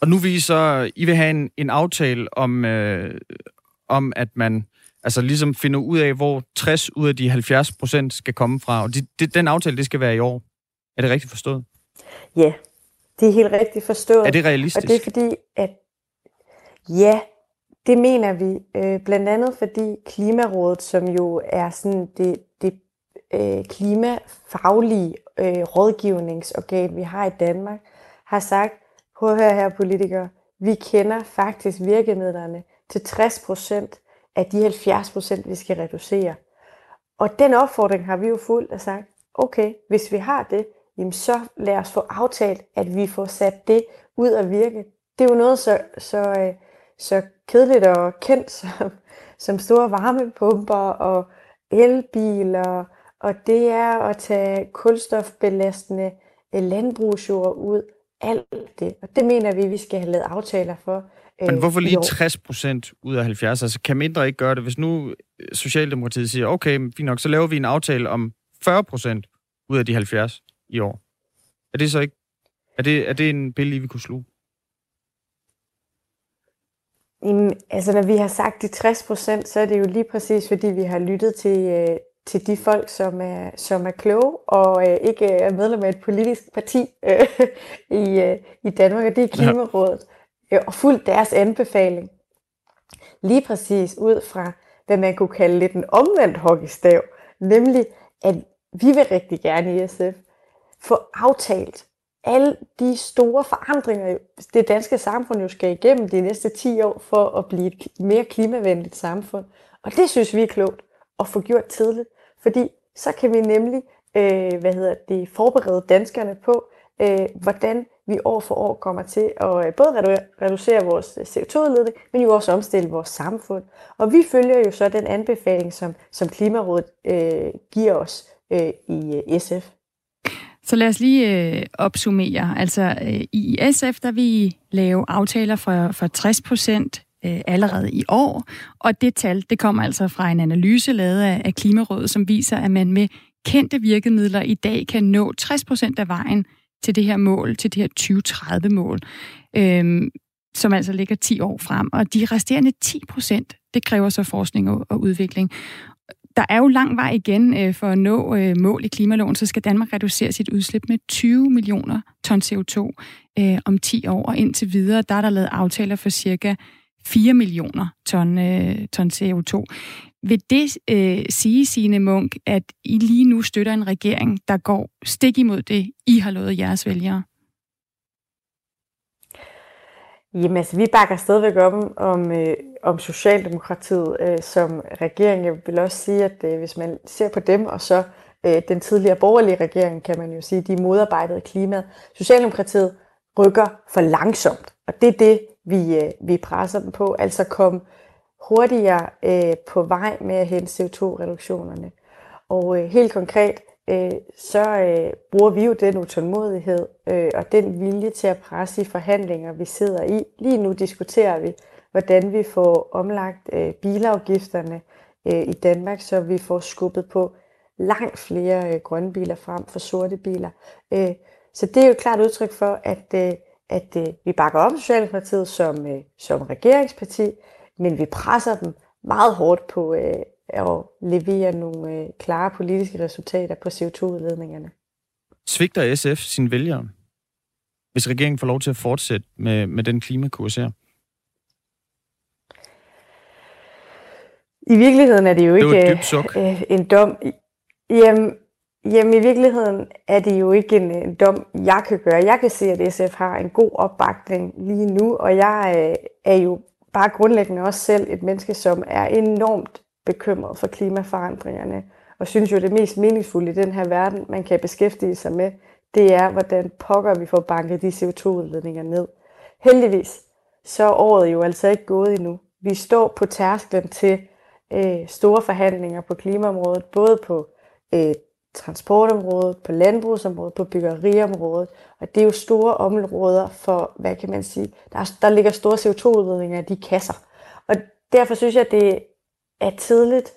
Og nu vil I så, I vil have en, en aftale om, øh, om, at man altså ligesom finder ud af, hvor 60 ud af de 70 procent skal komme fra. Og de, de, den aftale, det skal være i år. Er det rigtigt forstået? Ja, det er helt rigtigt forstået. Er det realistisk? Og det er fordi, at ja, det mener vi. Øh, blandt andet fordi Klimarådet, som jo er sådan det, det øh, klimafaglige øh, rådgivningsorgan, vi har i Danmark, har sagt, Prøv at høre her, politikere. Vi kender faktisk virkemidlerne til 60 procent af de 70 procent, vi skal reducere. Og den opfordring har vi jo fuldt og sagt, okay, hvis vi har det, jamen så lad os få aftalt, at vi får sat det ud at virke. Det er jo noget så, så, øh, så kedeligt og kendt som, som store varmepumper og elbiler, og det er at tage kulstofbelastende landbrugsjord ud alt det. Og det mener vi, vi skal have lavet aftaler for. Men øh, hvorfor lige 60 procent ud af 70? Altså kan mindre ikke gøre det? Hvis nu øh, Socialdemokratiet siger, okay, fint nok, så laver vi en aftale om 40 procent ud af de 70 i år. Er det så ikke Er det, er det en billede, vi kunne sluge? Jamen, altså når vi har sagt de 60 procent, så er det jo lige præcis, fordi vi har lyttet til, øh, til de folk, som er, som er kloge og øh, ikke er medlem af et politisk parti øh, i, øh, i Danmark, og det er Klimarådet, øh, og fuldt deres anbefaling. Lige præcis ud fra, hvad man kunne kalde lidt en omvendt hockeystav, nemlig at vi vil rigtig gerne i SF få aftalt alle de store forandringer, det danske samfund jo skal igennem de næste 10 år for at blive et mere klimavenligt samfund. Og det synes vi er klogt at få gjort tidligt, fordi så kan vi nemlig øh, hvad hedder det, forberede danskerne på, øh, hvordan vi år for år kommer til at øh, både reducere vores øh, CO2-udledning, men jo også omstille vores samfund. Og vi følger jo så den anbefaling, som, som Klimarådet øh, giver os øh, i øh, SF. Så lad os lige øh, opsummere. Altså øh, i SF, der vi lave aftaler for, for 60 procent øh, allerede i år, og det tal, det kommer altså fra en analyse lavet af, af Klimarådet, som viser, at man med kendte virkemidler i dag kan nå 60 procent af vejen til det her mål, til det her 2030-mål, øh, som altså ligger 10 år frem. Og de resterende 10 procent, det kræver så forskning og, og udvikling. Der er jo lang vej igen øh, for at nå øh, mål i klimaloven, så skal Danmark reducere sit udslip med 20 millioner ton CO2 øh, om 10 år, og indtil videre, der er der lavet aftaler for cirka 4 millioner ton, øh, ton CO2. Vil det øh, sige, Signe Munk, at I lige nu støtter en regering, der går stik imod det, I har lovet jeres vælgere? Jamen altså, vi bakker stadigvæk op om, øh, om Socialdemokratiet øh, som regering. Jeg vil også sige, at øh, hvis man ser på dem, og så øh, den tidligere borgerlige regering, kan man jo sige, de modarbejdede klimaet. Socialdemokratiet rykker for langsomt, og det er det, vi, øh, vi presser dem på. Altså kom hurtigere øh, på vej med at hente CO2-reduktionerne. Og øh, helt konkret, øh, så øh, bruger vi jo den utålmodighed øh, og den vilje til at presse i forhandlinger, vi sidder i. Lige nu diskuterer vi, hvordan vi får omlagt øh, bilafgifterne øh, i Danmark, så vi får skubbet på langt flere øh, grønne biler frem for sorte biler. Øh, så det er jo et klart udtryk for, at, øh, at øh, vi bakker op Socialdemokratiet som, øh, som regeringsparti, men vi presser dem meget hårdt på øh, at levere nogle øh, klare politiske resultater på CO2-udledningerne. Svigter SF sin vælgere, hvis regeringen får lov til at fortsætte med, med den klimakurs her? I virkeligheden er det jo ikke det øh, en dom. Jamen, jamen, i virkeligheden er det jo ikke en, øh, dom, jeg kan gøre. Jeg kan se, at SF har en god opbakning lige nu, og jeg øh, er jo bare grundlæggende også selv et menneske, som er enormt bekymret for klimaforandringerne, og synes jo, det mest meningsfulde i den her verden, man kan beskæftige sig med, det er, hvordan pokker vi får banket de CO2-udledninger ned. Heldigvis, så er året jo altså ikke gået endnu. Vi står på tærsklen til øh, store forhandlinger på klimaområdet, både på øh, transportområdet, på landbrugsområdet, på byggeriområdet. Og det er jo store områder for, hvad kan man sige, der, der ligger store CO2-udledninger i de kasser. Og derfor synes jeg, det er tidligt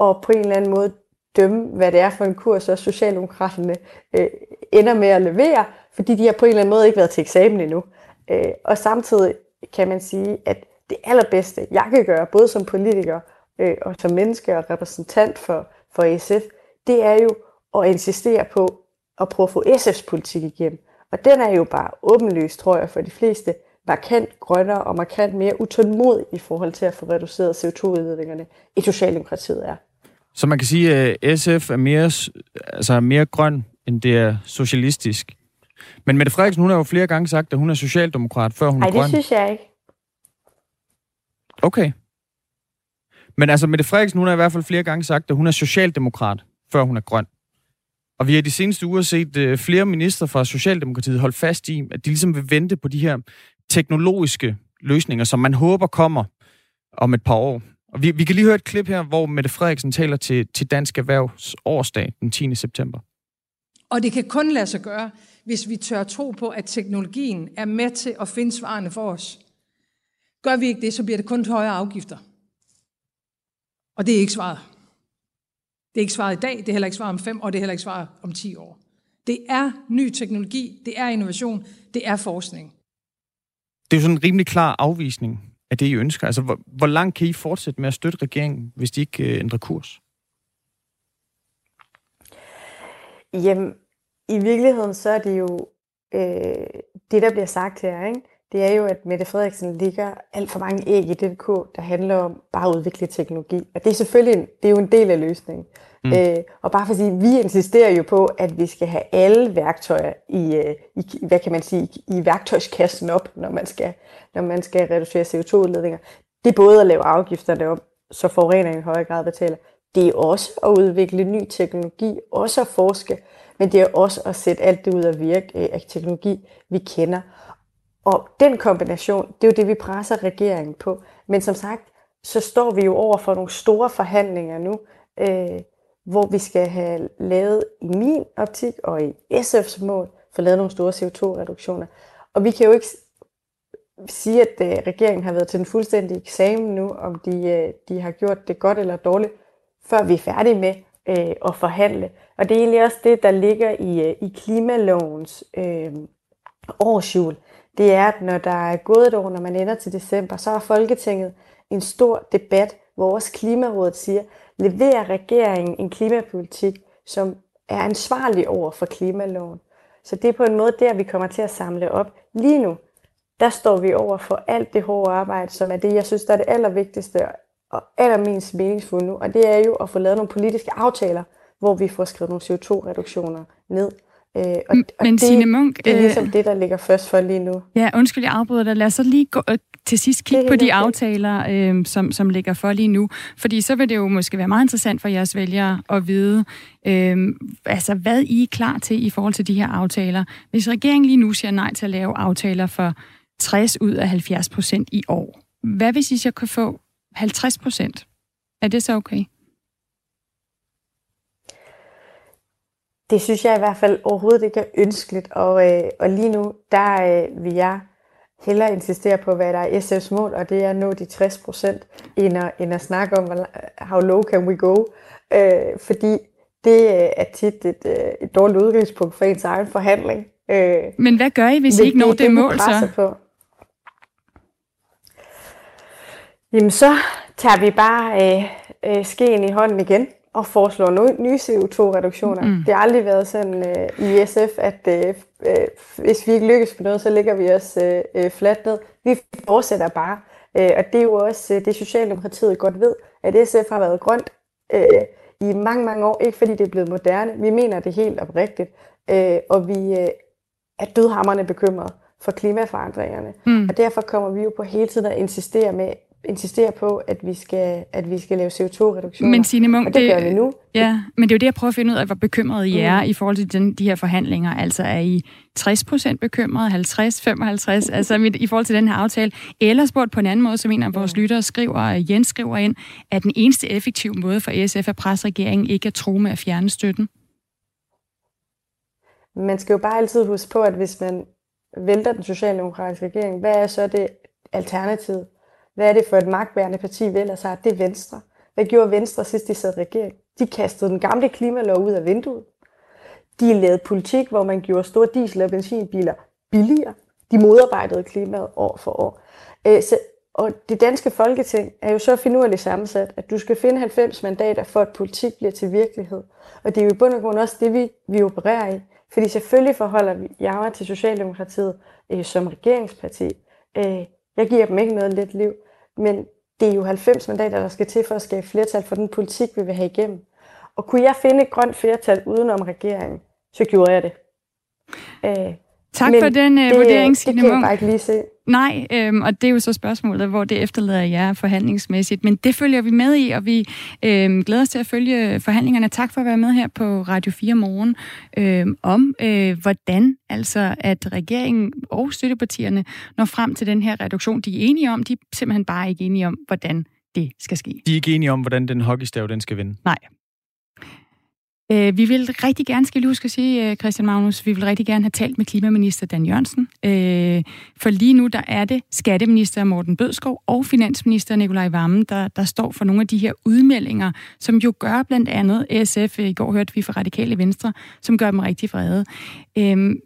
at på en eller anden måde dømme, hvad det er for en kurs, og Socialdemokraterne øh, ender med at levere, fordi de har på en eller anden måde ikke været til eksamen endnu. Øh, og samtidig kan man sige, at det allerbedste, jeg kan gøre, både som politiker øh, og som menneske og repræsentant for, for SF, det er jo at insistere på at prøve at få SF's politik igennem. Og den er jo bare åbenlyst, tror jeg, for de fleste, markant grønnere og markant mere utålmodig i forhold til at få reduceret CO2-udledningerne, i Socialdemokratiet er. Så man kan sige, at SF er mere, altså mere grøn, end det er socialistisk. Men Mette Frederiksen, hun har jo flere gange sagt, at hun er socialdemokrat, før hun Ej, er grøn. Nej, det synes jeg ikke. Okay. Men altså, Mette Frederiksen, hun har i hvert fald flere gange sagt, at hun er socialdemokrat, før hun er grøn. Og vi har de seneste uger set øh, flere minister fra Socialdemokratiet holde fast i, at de ligesom vil vente på de her teknologiske løsninger, som man håber kommer om et par år. Og vi, vi kan lige høre et klip her, hvor Mette Frederiksen taler til, til Dansk Erhvervs årsdag den 10. september. Og det kan kun lade sig gøre, hvis vi tør tro på, at teknologien er med til at finde svarene for os. Gør vi ikke det, så bliver det kun højere afgifter. Og det er ikke svaret. Det er ikke svaret i dag, det er heller ikke svaret om fem år, det er heller ikke svaret om ti år. Det er ny teknologi, det er innovation, det er forskning. Det er jo sådan en rimelig klar afvisning af det, I ønsker. Altså, hvor, hvor langt kan I fortsætte med at støtte regeringen, hvis de ikke øh, ændrer kurs? Jamen, i virkeligheden så er det jo øh, det, der bliver sagt her, ikke? det er jo, at Mette Frederiksen ligger alt for mange æg i det kog, der handler om bare at udvikle teknologi. Og det er selvfølgelig en, det er jo en del af løsningen. Mm. Øh, og bare for at sige, vi insisterer jo på, at vi skal have alle værktøjer i, øh, i hvad kan man sige, i værktøjskassen op, når man skal, når man skal reducere CO2-udledninger. Det er både at lave afgifterne op, så forureningen i højere grad betaler. Det er også at udvikle ny teknologi, også at forske, men det er også at sætte alt det ud af virke øh, af teknologi, vi kender. Og den kombination, det er jo det, vi presser regeringen på. Men som sagt, så står vi jo over for nogle store forhandlinger nu, øh, hvor vi skal have lavet i min optik og i SF's mål, for lavet nogle store CO2-reduktioner. Og vi kan jo ikke sige, at øh, regeringen har været til den fuldstændige eksamen nu, om de, øh, de har gjort det godt eller dårligt, før vi er færdige med øh, at forhandle. Og det er egentlig også det, der ligger i, øh, i klimalovens øh, årsjul. Det er, at når der er gået et år, når man ender til december, så har Folketinget en stor debat, hvor også Klimarådet siger, leverer regeringen en klimapolitik, som er ansvarlig over for klimaloven. Så det er på en måde der, vi kommer til at samle op. Lige nu, der står vi over for alt det hårde arbejde, som er det, jeg synes, der er det allervigtigste og allermest meningsfulde nu. Og det er jo at få lavet nogle politiske aftaler, hvor vi får skrevet nogle CO2-reduktioner ned. Øh, og, og Men det, Signe Munk, det er ligesom øh, det, der ligger først for lige nu. Ja, undskyld, jeg afbryder dig. Lad os så lige gå, øh, til sidst kigge på de aftaler, øh, som, som ligger for lige nu. Fordi så vil det jo måske være meget interessant for jeres vælgere at vide, øh, altså hvad I er klar til i forhold til de her aftaler. Hvis regeringen lige nu siger nej til at lave aftaler for 60 ud af 70 procent i år, hvad hvis I så kan få 50 procent? Er det så okay? Det synes jeg i hvert fald overhovedet ikke er ønskeligt, og, øh, og lige nu, der øh, vil jeg hellere insistere på, hvad der er SF's mål, og det er at nå de 60 procent, end at, end at snakke om, how low can we go, øh, fordi det øh, er tit et, øh, et dårligt udgangspunkt for ens egen forhandling. Øh, Men hvad gør I, hvis I ikke når det, det mål så? På. Jamen så tager vi bare øh, øh, skeen i hånden igen og foreslår nye CO2-reduktioner. Mm. Det har aldrig været sådan øh, i SF, at øh, øh, hvis vi ikke lykkes med noget, så ligger vi os øh, øh, fladt ned. Vi fortsætter bare. Øh, og det er jo også øh, det, Socialdemokratiet godt ved, at SF har været grønt øh, i mange, mange år. Ikke fordi det er blevet moderne. Vi mener det helt oprigtigt. Øh, og vi øh, er dødhammerne bekymrede for klimaforandringerne. Mm. Og derfor kommer vi jo på hele tiden at insistere med, insistere på, at vi skal, at vi skal lave CO2-reduktioner. Men Signe Munk, og det, det gør vi nu. Ja, men det er jo det, jeg prøver at finde ud af, hvor bekymret I er mm. i forhold til den, de her forhandlinger. Altså er I 60 procent bekymret, 50, 55, altså i forhold til den her aftale? Eller spurgt på en anden måde, som en af vores lyttere skriver, Jens skriver ind, at den eneste effektive måde for SF at presse regeringen ikke at tro med at fjerne støtten? Man skal jo bare altid huske på, at hvis man vælter den socialdemokratiske regering, hvad er så det alternativ? Hvad er det for et magtbærende parti, vi ellers har? Det er Venstre. Hvad gjorde Venstre sidst de sad regering? De kastede den gamle klimalov ud af vinduet. De lavede politik, hvor man gjorde store diesel- og benzinbiler billigere. De modarbejdede klimaet år for år. Øh, så, og det danske folketing er jo så finurligt sammensat, at du skal finde 90 mandater for, at politik bliver til virkelighed. Og det er jo i bund og grund også det, vi, vi opererer i. Fordi selvfølgelig forholder vi mig til Socialdemokratiet øh, som regeringsparti. Øh, jeg giver dem ikke noget let liv. Men det er jo 90 mandater, der skal til for at skabe flertal for den politik, vi vil have igennem. Og kunne jeg finde et grønt flertal udenom regeringen, så gjorde jeg det. Øh, Tak Men for den det, vurdering, Signe Det kan jeg bare ikke lige se. Nej, øhm, og det er jo så spørgsmålet, hvor det efterlader jer forhandlingsmæssigt. Men det følger vi med i, og vi øhm, glæder os til at følge forhandlingerne. Tak for at være med her på Radio 4 Morgen øhm, om, øh, hvordan altså at regeringen og støttepartierne når frem til den her reduktion. De er enige om, de er simpelthen bare ikke enige om, hvordan det skal ske. De er ikke enige om, hvordan den hockeystav den skal vinde. Nej. Øh, vi vil rigtig gerne, skal jeg huske at sige, øh, Christian Magnus, vi vil rigtig gerne have talt med klimaminister Dan Jørgensen. Øh, for lige nu, der er det skatteminister Morten Bødskov og finansminister Nikolaj Vammen, der, der står for nogle af de her udmeldinger, som jo gør blandt andet SF, i går hørte vi fra Radikale Venstre, som gør dem rigtig vrede.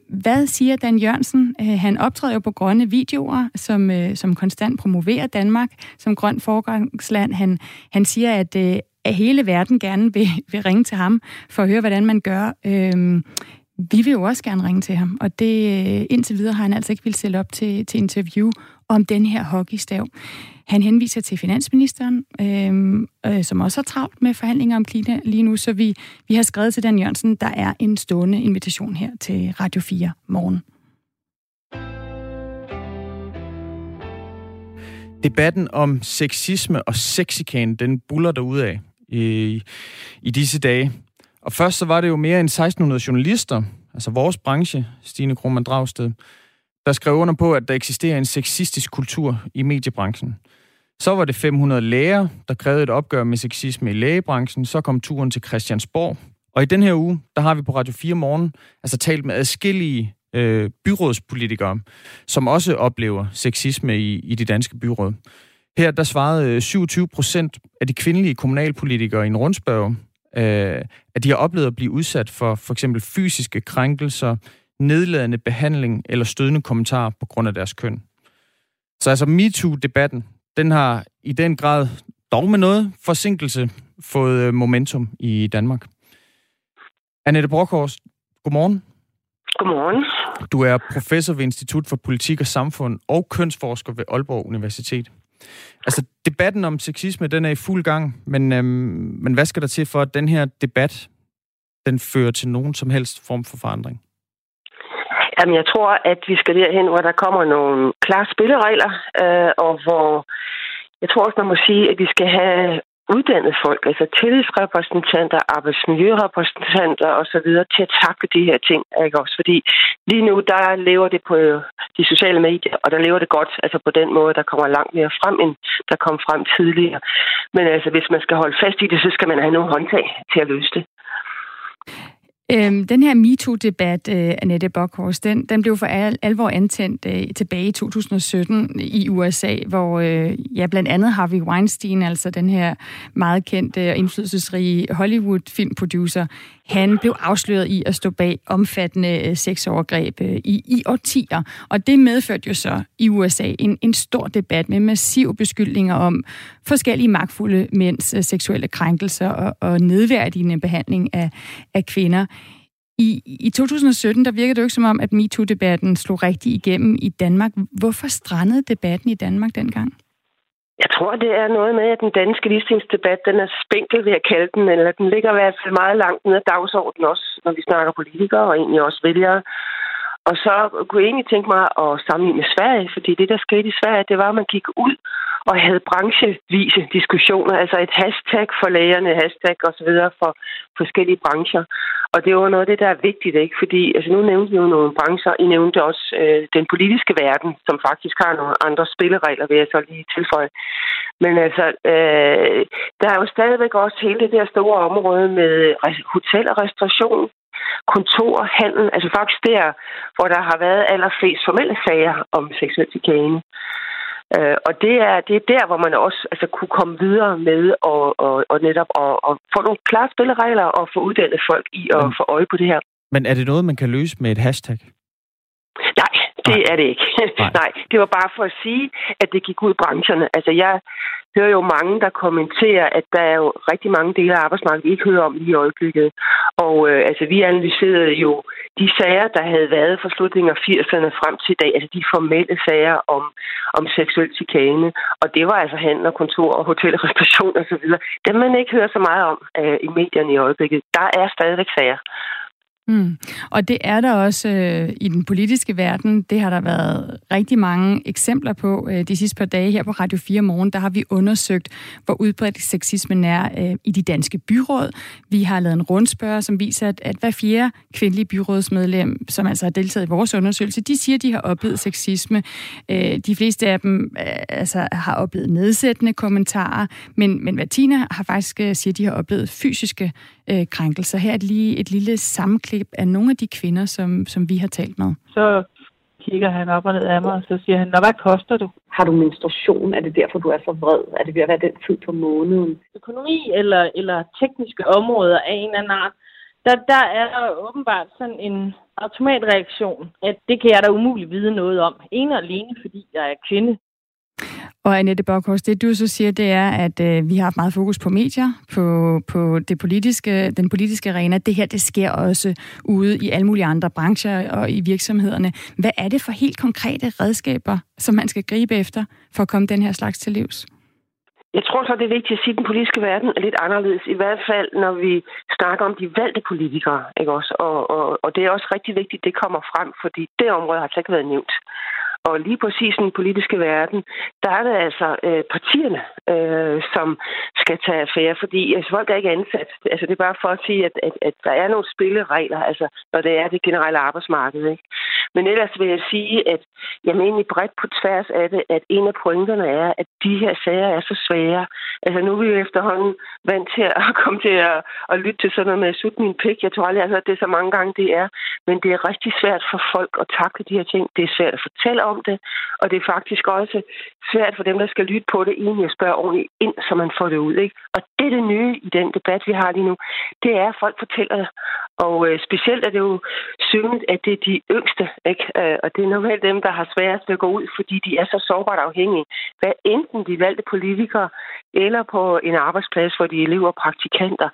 Hvad siger Dan Jørgensen? Han optræder jo på grønne videoer, som, som konstant promoverer Danmark som grønt forgangsland. Han, han siger, at, at hele verden gerne vil, vil ringe til ham for at høre, hvordan man gør. Øh, vi vil jo også gerne ringe til ham, og det øh, indtil videre har han altså ikke vil stille op til, til interview om den her hockeystav. Han henviser til finansministeren, øh, øh, som også har travlt med forhandlinger om klima lige nu, så vi, vi har skrevet til Dan Jørgensen, der er en stående invitation her til Radio 4 morgen. Debatten om sexisme og sexikane, den buller af i, i disse dage. Og først så var det jo mere end 1600 journalister, altså vores branche, Stine Krohmann Dragsted, der skrev under på, at der eksisterer en sexistisk kultur i mediebranchen. Så var det 500 læger, der krævede et opgør med sexisme i lægebranchen. Så kom turen til Christiansborg. Og i den her uge, der har vi på Radio 4 morgen altså talt med adskillige øh, byrådspolitikere, som også oplever sexisme i, i de danske byråd. Her der svarede 27 øh, procent af de kvindelige kommunalpolitikere i en rundspørg, øh, at de har oplevet at blive udsat for for eksempel fysiske krænkelser, nedladende behandling eller stødende kommentarer på grund af deres køn. Så altså MeToo-debatten, den har i den grad, dog med noget forsinkelse, fået øh, momentum i Danmark. Annette Brokhorst, godmorgen. Godmorgen. Du er professor ved Institut for Politik og Samfund og kønsforsker ved Aalborg Universitet. Altså, debatten om sexisme, den er i fuld gang, men, øhm, men hvad skal der til for, at den her debat, den fører til nogen som helst form for forandring? Jamen, jeg tror, at vi skal derhen, hvor der kommer nogle klare spilleregler, øh, og hvor jeg tror også, man må sige, at vi skal have uddannet folk, altså tillidsrepræsentanter, arbejdsmiljørepræsentanter osv. til at takle de her ting. Ikke også? Fordi lige nu, der lever det på de sociale medier, og der lever det godt, altså på den måde, der kommer langt mere frem, end der kom frem tidligere. Men altså, hvis man skal holde fast i det, så skal man have nogle håndtag til at løse det. Øhm, den her MeToo-debat, øh, Annette Bockhorst, den, den blev for al, alvor antændt øh, tilbage i 2017 i USA, hvor øh, ja, blandt andet Harvey Weinstein, altså den her meget kendte og indflydelsesrige Hollywood-filmproducer, han blev afsløret i at stå bag omfattende øh, sexovergreb øh, i, i årtier. Og det medførte jo så i USA en, en stor debat med massive beskyldninger om forskellige magtfulde mænds øh, seksuelle krænkelser og, og nedværdigende behandling af, af kvinder. I, I 2017, der virkede det jo ikke som om, at MeToo-debatten slog rigtig igennem i Danmark. Hvorfor strandede debatten i Danmark dengang? Jeg tror, det er noget med, at den danske ligestillingsdebat, den er spænkel, ved at kalde den, eller den ligger i hvert fald meget langt ned ad dagsordenen også, når vi snakker politikere og egentlig også vælgere. Og så kunne jeg egentlig tænke mig at sammenligne med Sverige, fordi det, der skete i Sverige, det var, at man gik ud og havde branchevise diskussioner, altså et hashtag for lægerne, hashtag osv. for forskellige brancher. Og det var noget af det, der er vigtigt, ikke? Fordi altså, nu nævnte vi jo nogle brancher. I nævnte også øh, den politiske verden, som faktisk har nogle andre spilleregler, vil jeg så lige tilføje. Men altså, øh, der er jo stadigvæk også hele det der store område med hotel og restauration, kontor, handel, altså faktisk der, hvor der har været allerflest formelle sager om seksuel chikane. Øh, og det er, det er der, hvor man også altså, kunne komme videre med og, og, og netop og, og få nogle klare spilleregler og få uddannet folk i at få øje på det her. Men er det noget, man kan løse med et hashtag? Det er det ikke. Nej. Nej, det var bare for at sige, at det gik ud i brancherne. Altså, jeg hører jo mange, der kommenterer, at der er jo rigtig mange dele af arbejdsmarkedet, vi ikke hører om lige i øjeblikket. Og øh, altså, vi analyserede jo de sager, der havde været fra slutningen af 80'erne frem til i dag, altså de formelle sager om, om seksuel chikane. Og det var altså handel og kontor og hotel og restauration osv. Dem man ikke hører så meget om øh, i medierne i øjeblikket. Der er stadigvæk sager. Mm. Og det er der også øh, i den politiske verden. Det har der været rigtig mange eksempler på øh, de sidste par dage her på Radio 4 Morgen. Der har vi undersøgt, hvor udbredt sexismen er øh, i de danske byråd. Vi har lavet en rundspørg, som viser, at, at hver fjerde kvindelige byrådsmedlem, som altså har deltaget i vores undersøgelse, de siger, at de har oplevet sexisme. Øh, de fleste af dem øh, altså, har oplevet nedsættende kommentarer, men, men hver tiende har faktisk øh, siger, at de har oplevet fysiske øh, krænkelser. Her er lige et lille sammenklip af nogle af de kvinder, som, som vi har talt med. Så kigger han op og ned af mig, og så siger han, Nå, hvad koster du? Har du menstruation? Er det derfor, du er så vred? Er det ved at være den tid på måneden? Økonomi eller, eller tekniske områder af en eller anden art, der, der er åbenbart sådan en automatreaktion, at det kan jeg da umuligt vide noget om. En og alene, fordi jeg er kvinde. Og Annette Bokhorst, det du så siger, det er, at øh, vi har haft meget fokus på medier, på, på det politiske, den politiske arena. Det her, det sker også ude i alle mulige andre brancher og i virksomhederne. Hvad er det for helt konkrete redskaber, som man skal gribe efter for at komme den her slags til livs? Jeg tror så, det er vigtigt at sige, at den politiske verden er lidt anderledes. I hvert fald, når vi snakker om de valgte politikere. Ikke også? Og, og, og det er også rigtig vigtigt, at det kommer frem, fordi det område har altså ikke været nævnt. Og lige præcis i den politiske verden, der er det altså øh, partierne, øh, som skal tage affære, fordi altså, folk er ikke ansat. Altså, det er bare for at sige, at, at, at der er nogle spilleregler, altså, når det er det generelle arbejdsmarked. Ikke? Men ellers vil jeg sige, at jeg mener bredt på tværs af det, at en af pointerne er, at de her sager er så svære. Altså nu er vi jo efterhånden vant til at komme til at, at lytte til sådan noget med at min pik. Jeg tror aldrig, at det er så mange gange, det er. Men det er rigtig svært for folk at takle de her ting. Det er svært at fortælle om det, og det er faktisk også svært for dem, der skal lytte på det, egentlig at spørge ordentligt ind, så man får det ud. Ikke? Og det er det nye i den debat, vi har lige nu. Det er, at folk fortæller og øh, specielt er det jo synligt, at det er de yngste, ikke? Øh, og det er normalt dem, der har sværest ved at gå ud, fordi de er så sårbart afhængige. Hvad enten de valgte politikere eller på en arbejdsplads, hvor de er elever og praktikanter,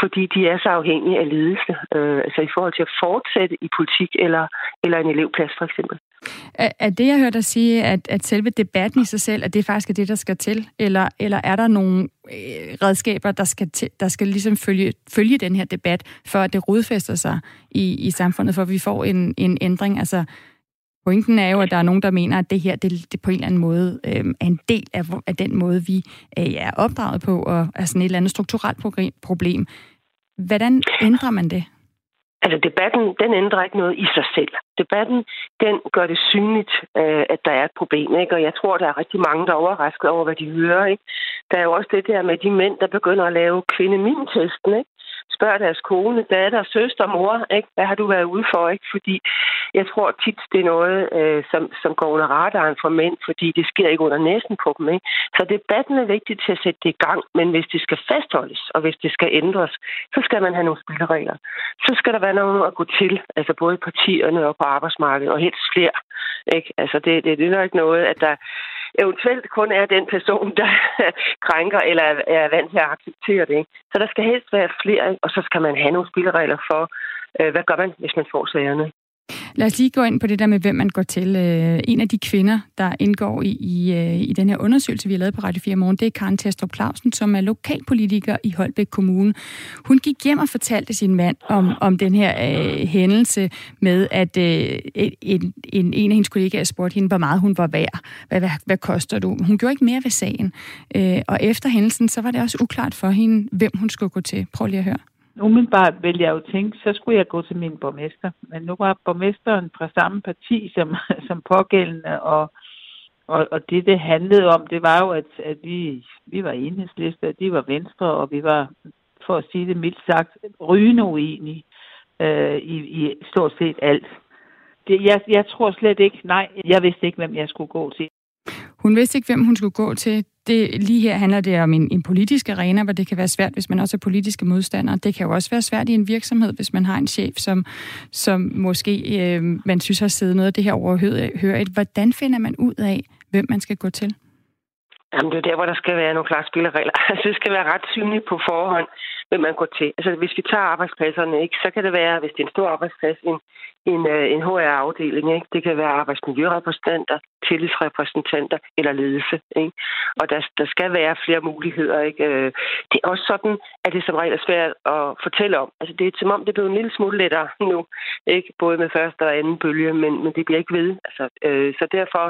fordi de er så afhængige af ledelse, øh, altså i forhold til at fortsætte i politik eller, eller en elevplads for eksempel. Er, er det, jeg hørte dig sige, at, at selve debatten i sig selv, at det faktisk er det, der skal til? Eller, eller er der nogle øh, redskaber, der skal, til, der skal ligesom følge, følge den her debat, for at det rodfæster sig i, i samfundet, for at vi får en, en ændring? Altså, pointen er jo, at der er nogen, der mener, at det her det, det på en eller anden måde øh, er en del af, af den måde, vi øh, er opdraget på, og er sådan et eller andet strukturelt problem. Hvordan ændrer man det? Altså debatten, den ændrer ikke noget i sig selv. Debatten, den gør det synligt, øh, at der er et problem. Ikke? Og jeg tror, der er rigtig mange, der er overrasket over, hvad de hører. Ikke? Der er jo også det der med de mænd, der begynder at lave kvindemintesten, Ikke? Spørger deres kone, datter, søster, mor, ikke? hvad har du været ude for? Ikke? Fordi jeg tror tit, det er noget, øh, som, som går under radaren for mænd, fordi det sker ikke under næsen på dem. Ikke? Så debatten er vigtig til at sætte det i gang, men hvis det skal fastholdes, og hvis det skal ændres, så skal man have nogle spilleregler. Så skal der være nogen at gå til, altså både partierne og på arbejdsmarkedet, og helt flere. Ikke? Altså det, det, det er ikke noget, at der eventuelt kun er den person, der krænker eller er vant til at acceptere det. Så der skal helst være flere, og så skal man have nogle spilleregler for, øh, hvad gør man, hvis man får sagerne. Lad os lige gå ind på det der med, hvem man går til. Øh, en af de kvinder, der indgår i, i, øh, i den her undersøgelse, vi har lavet på Radio 4 Morgen, det er Karen Testrup Clausen, som er lokalpolitiker i Holbæk Kommune. Hun gik hjem og fortalte sin mand om, om den her øh, hændelse med, at øh, en, en, en af hendes kollegaer spurgte hende, hvor meget hun var værd. Hvad, hvad, hvad koster du? Hun gjorde ikke mere ved sagen. Øh, og efter hændelsen, så var det også uklart for hende, hvem hun skulle gå til. Prøv lige at høre. Umiddelbart ville jeg jo tænke, så skulle jeg gå til min borgmester. Men nu var borgmesteren fra samme parti som, som pågældende, og, og, og det, det handlede om, det var jo, at, at vi, vi var enhedsliste, de var venstre, og vi var, for at sige det mildt sagt, rygende uenige øh, i, i stort set alt. Det, jeg, jeg tror slet ikke, nej, jeg vidste ikke, hvem jeg skulle gå til. Hun vidste ikke, hvem hun skulle gå til. Det, lige her handler det om en, en politisk arena, hvor det kan være svært, hvis man også er politiske modstandere. Det kan jo også være svært i en virksomhed, hvis man har en chef, som, som måske øh, man synes har siddet noget af det her overhørigt. Hvordan finder man ud af, hvem man skal gå til? Jamen, det er der, hvor der skal være nogle klare spilleregler. Altså, det skal være ret synligt på forhånd, hvem man går til. Altså, hvis vi tager arbejdspladserne, ikke, så kan det være, hvis det er en stor arbejdsplads, en, en, øh, en HR-afdeling. Ikke? Det kan være arbejdsmiljørepræsentanter, tillidsrepræsentanter eller ledelse. Ikke? Og der, der skal være flere muligheder. Ikke? Øh, det er også sådan, at det som regel er svært at fortælle om. Altså, det er som om, det bliver en lille smule lettere nu. Ikke? Både med første og anden bølge, men, men det bliver ikke ved. Altså, øh, så derfor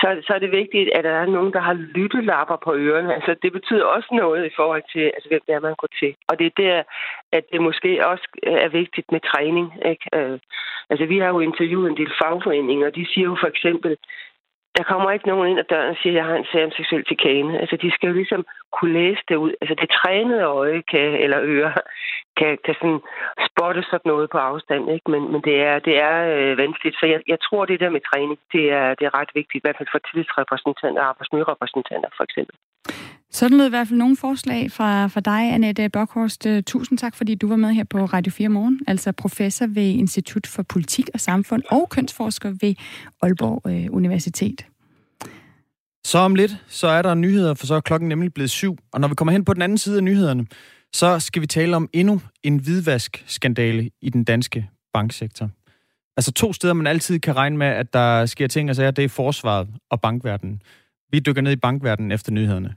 så, så er det vigtigt, at der er nogen, der har lyttelapper på ørerne. Altså, det betyder også noget i forhold til, altså, hvem det er, man går til. Og det er der, at det måske også er vigtigt med træning. Ikke? Øh, altså, vi har jo interviewet en del fagforeninger, og de siger jo for eksempel, der kommer ikke nogen ind ad døren og siger, at jeg har en sag om seksuel chikane. Altså, de skal jo ligesom kunne læse det ud. Altså, det trænede øje kan, eller øre kan, kan sådan spotte sådan noget på afstand, ikke? Men, men det er, det er øh, vanskeligt. Så jeg, jeg tror, det der med træning, det er, det er ret vigtigt, i hvert fald for tillidsrepræsentanter og arbejdsmiljørepræsentanter, for eksempel. Sådan lød i hvert fald nogle forslag fra, fra dig, Annette Bokhorst. Øh, tusind tak, fordi du var med her på Radio 4 Morgen, altså professor ved Institut for Politik og Samfund og kønsforsker ved Aalborg øh, Universitet. Så om lidt, så er der nyheder, for så er klokken nemlig blevet syv. Og når vi kommer hen på den anden side af nyhederne, så skal vi tale om endnu en hvidvask-skandale i den danske banksektor. Altså to steder, man altid kan regne med, at der sker ting og sager, det er forsvaret og bankverdenen. Vi dykker ned i bankverdenen efter nyhederne.